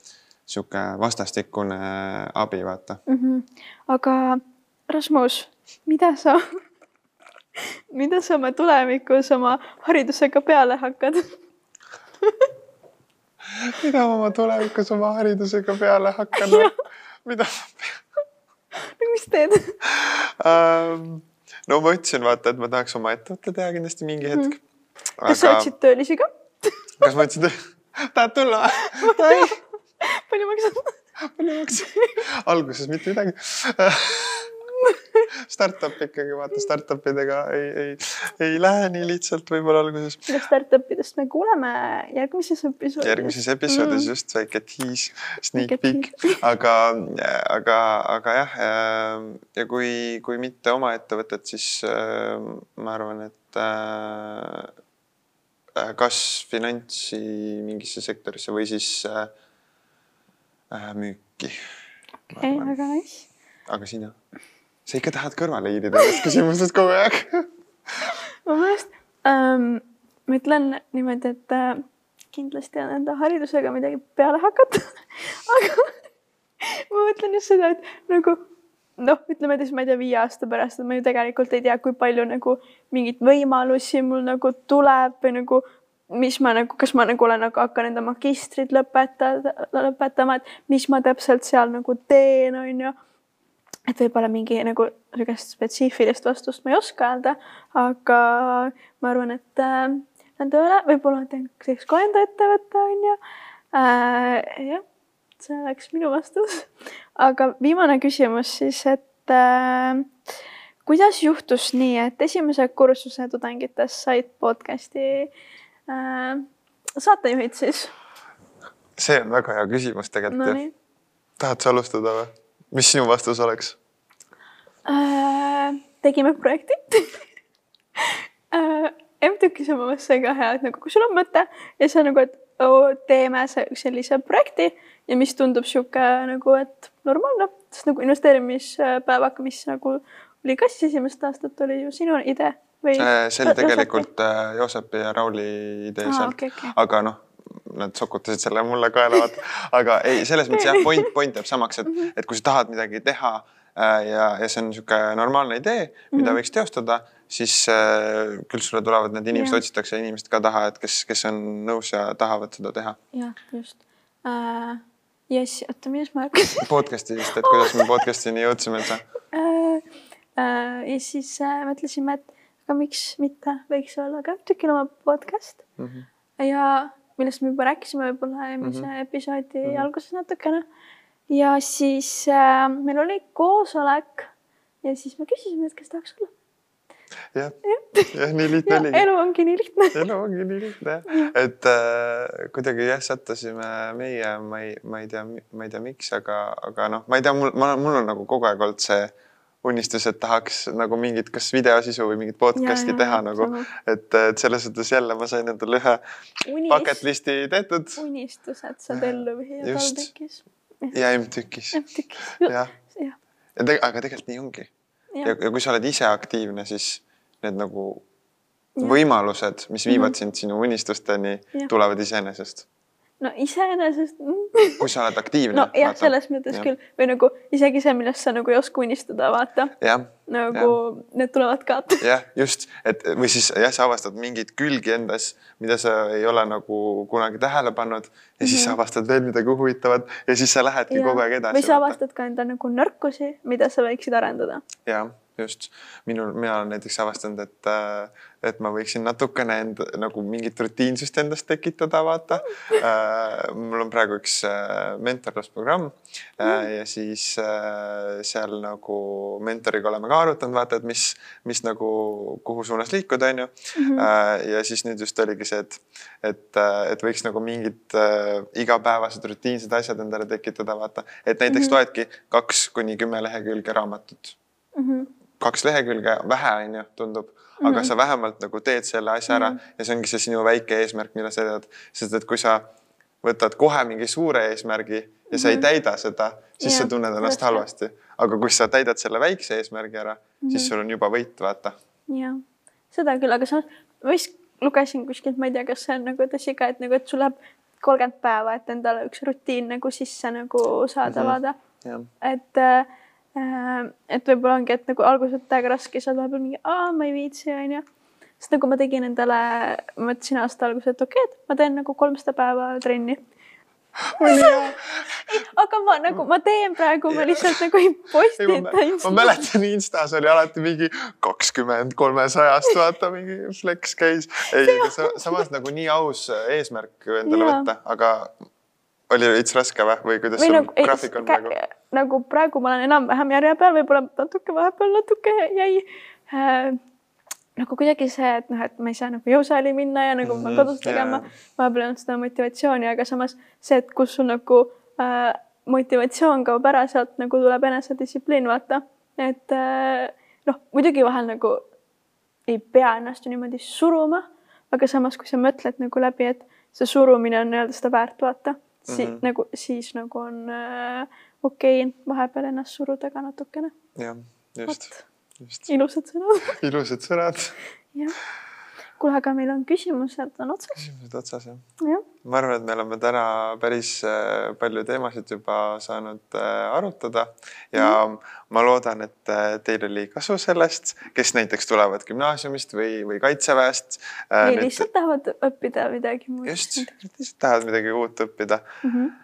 sihuke vastastikune abi, vaata mm. -hmm. aga Rasmus, mida sa mida sa oma tulevikus oma haridusega peale hakkad mida ma oma tulevikus oma haridusega peale hakkan mida ma pean? no mis teed um,? no ma ütlesin, vaata, et ma tahaks oma ettevõtte teha kindlasti mingi hetk mm. kas Aga... sa otsid töölisi ka? kas ma otsin töö-? tahad tulla või? Palju maksad? palju maksad? alguses mitte midagi startup ikkagi vaata startup idega ei, ei, ei lähe nii lihtsalt võib-olla alguses. Startup idest me kuuleme järgmises episoodis. järgmises episoodis mm. just väike teas, sneak peek, aga, aga, aga jah. ja kui, kui mitte oma ettevõtet, siis äh, ma arvan, et äh, kas finantsi mingisse sektorisse või siis äh, müüki. okei okay,, väga nice. aga sina? sa ikka tahad kõrvale hiilida nendest küsimustest kogu aeg ma mõtlesin ähm,, ma ütlen niimoodi, et äh, kindlasti on enda haridusega midagi peale hakata aga ma mõtlen just seda, et nagu noh, ütleme siis, ma ei tea, viie aasta pärast, et ma ju tegelikult ei tea, kui palju nagu mingeid võimalusi mul nagu tuleb või nagu mis ma nagu, kas ma nagu olen nagu hakkan enda magistrit lõpetada, lõpetama, et mis ma täpselt seal nagu teen, on ju et võib-olla mingi nagu niisugust spetsiifilist vastust ma ei oska öelda, aga ma arvan, et äh, lähen tööle, võib-olla teeks ka enda ettevõtte, on ju äh,. jah, see oleks minu vastus. aga viimane küsimus siis, et äh, kuidas juhtus nii, et esimese kursuse tudengitest said podcast'i saatejuhid siis? see on väga hea küsimus tegelikult no, tahad sa alustada või? mis sinu vastus oleks äh,? tegime projekti äh, MTÜK-is on mu meelest see ka hea, et nagu kui sul on mõte ja sa nagu, et oo, teeme sellise projekti ja mis tundub sihuke nagu, et normaalne, sest nagu investeerimispäevak, mis nagu oli ka siis esimest aastat, oli ju sinu idee või? see oli tegelikult Joosep. Joosepi ja Rauli idee ah, seal okay,, okay. aga noh, nad sokutasid selle mulle kaela, aga ei, selles mõttes jah, point, point jääb samaks, et, mhm. et kui sa tahad midagi teha Äh, ja, ja see on niisugune normaalne idee, mida mm -hmm. võiks teostada, siis äh, küll sulle tulevad need inimesed, otsitakse inimesed ka taha, et kes, kes on nõus ja tahavad seda teha. jah, just uh,. jess, oota, millest ma hakkasin podcast'ist, et kuidas me podcast'ini jõudsime üldse uh,? Uh, ja siis uh, mõtlesime, et aga miks mitte, võiks olla ka tükil oma podcast mm. -hmm. ja millest me juba rääkisime võib-olla eelmise mm -hmm. episoodi mm -hmm. alguses natukene ja siis äh, meil oli koosolek ja siis me küsisime, et kes tahaks olla. jah, jah, nii lihtne oligi. elu ongi nii lihtne elu ongi nii lihtne et äh, kuidagi jah, sattusime meie, ma ei, ma ei tea, ma ei tea, miks, aga, aga noh, ma ei tea, mul, mul on nagu kogu aeg olnud see unistus, et tahaks nagu mingit, kas videosisu või mingit podcast'i ja, teha ja, nagu, et, et selles suhtes jälle ma sain endale ühe Unist... bucket list'i tehtud. unistused saad ellu viia TalTechis. ja MTÜKis. jah, aga tegelikult nii ongi. Ja. ja, ja kui sa oled ise aktiivne, siis need nagu ja. võimalused, mis viivad mm -hmm. sind sinu unistusteni, tulevad iseenesest no iseenesest kui sa oled aktiivne. nojah, selles mõttes ja. küll või nagu isegi see, millest sa nagu ei oska unistada, vaata. nagu ja. need tulevad ka. jah, just, et või siis jah, sa avastad mingeid külgi endas, mida sa ei ole nagu kunagi tähele pannud ja siis mm -hmm. sa avastad veel midagi huvitavat ja siis sa lähedki ja. kogu aeg edasi. või sa avastad ka enda nagu nõrkusi, mida sa võiksid arendada. jah just, minul, mina olen näiteks avastanud, et, äh, et ma võiksin natukene enda nagu mingit rutiinsust endast tekitada, vaata äh,. mul on praegu üks äh, mentorlusprogramm äh, ja siis äh, seal nagu mentoriga oleme ka arutanud, vaata, et mis, mis nagu, kuhu suunas liikuda, onju. Mhm. Äh, ja siis nüüd just oligi see, et, et, et võiks nagu mingid äh, igapäevased rutiinsed asjad endale tekitada, vaata, et näiteks mm -hmm. loedki kaks kuni kümme lehekülge raamatut mm. -hmm kaks lehekülge vähe, onju, tundub mm, -hmm. aga sa vähemalt nagu teed selle asja ära mm -hmm. ja see ongi see sinu väike eesmärk, mida sa tead, sest et kui sa võtad kohe mingi suure eesmärgi ja mm -hmm. sa ei mhm. täida seda, siis ja, sa tunned ennast just. halvasti. aga kui sa täidad selle väikse eesmärgi ära mm, -hmm. siis mhm. sul on juba võit, vaata. jah, seda küll, aga samas ma vist lugesin kuskilt, ma ei tea, kas see on nagu tõsi ka, et nagu, et sul läheb kolmkümmend päeva, et endale üks rutiin nagu sisse nagu saada mm, -hmm. vaata. et Äh, et võib-olla ongi, et nagu alguses on täiega raske, siis oled vahepeal mingi, aa, ma ei viitsi, onju. sest nagu ma tegin endale, mõtlesin aasta alguses, et okei okay,, et ma teen nagu kolmsada päeva trenni. aga ma nagu, ma teen praegu, ma lihtsalt nagu ei postita. ma mäletan Instas oli alati mingi kakskümmend kolmesajast, vaata mingi flex käis. ei, samas nagu nii aus eesmärk endale võtta, aga oli veits raske või, või kuidas või sul nagu, graafik on praegu? Nagu praegu ma olen enam-vähem järje peal, võib-olla natuke vahepeal natuke jäi äh, nagu kuidagi see, et noh, et ma ei saa nagu jõusaali minna ja nagu mm -hmm, kodus tegema yeah., vahepeal olnud seda motivatsiooni, aga samas see, et kus sul nagu äh, motivatsioon kaob ära, sealt nagu tuleb enesedistsipliin, vaata, et äh, noh, muidugi vahel nagu ei pea ennast ju niimoodi suruma, aga samas, kui sa mõtled nagu läbi, et see surumine on nii-öelda seda väärt, vaata si mm -hmm. nagu siis nagu on äh, okei okay, vahepeal ennast suruda ka natukene. jah, just, just. ilusad sõnad ilusad sõnad. jah kuule, aga meil on küsimused on otsas. küsimused otsas jah ja.? ma arvan, et me oleme täna päris äh, palju teemasid juba saanud äh, arutada ja mm. ma loodan, et äh, teil oli kasu sellest, kes näiteks tulevad gümnaasiumist või, või kaitseväest. või lihtsalt tahavad õppida midagi muud. just, lihtsalt tahavad midagi uut õppida mm. -hmm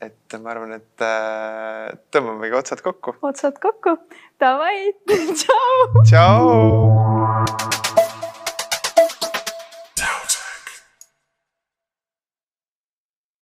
et ma arvan, et äh, tõmbamegi otsad kokku. otsad kokku, davai, tšau. tšau.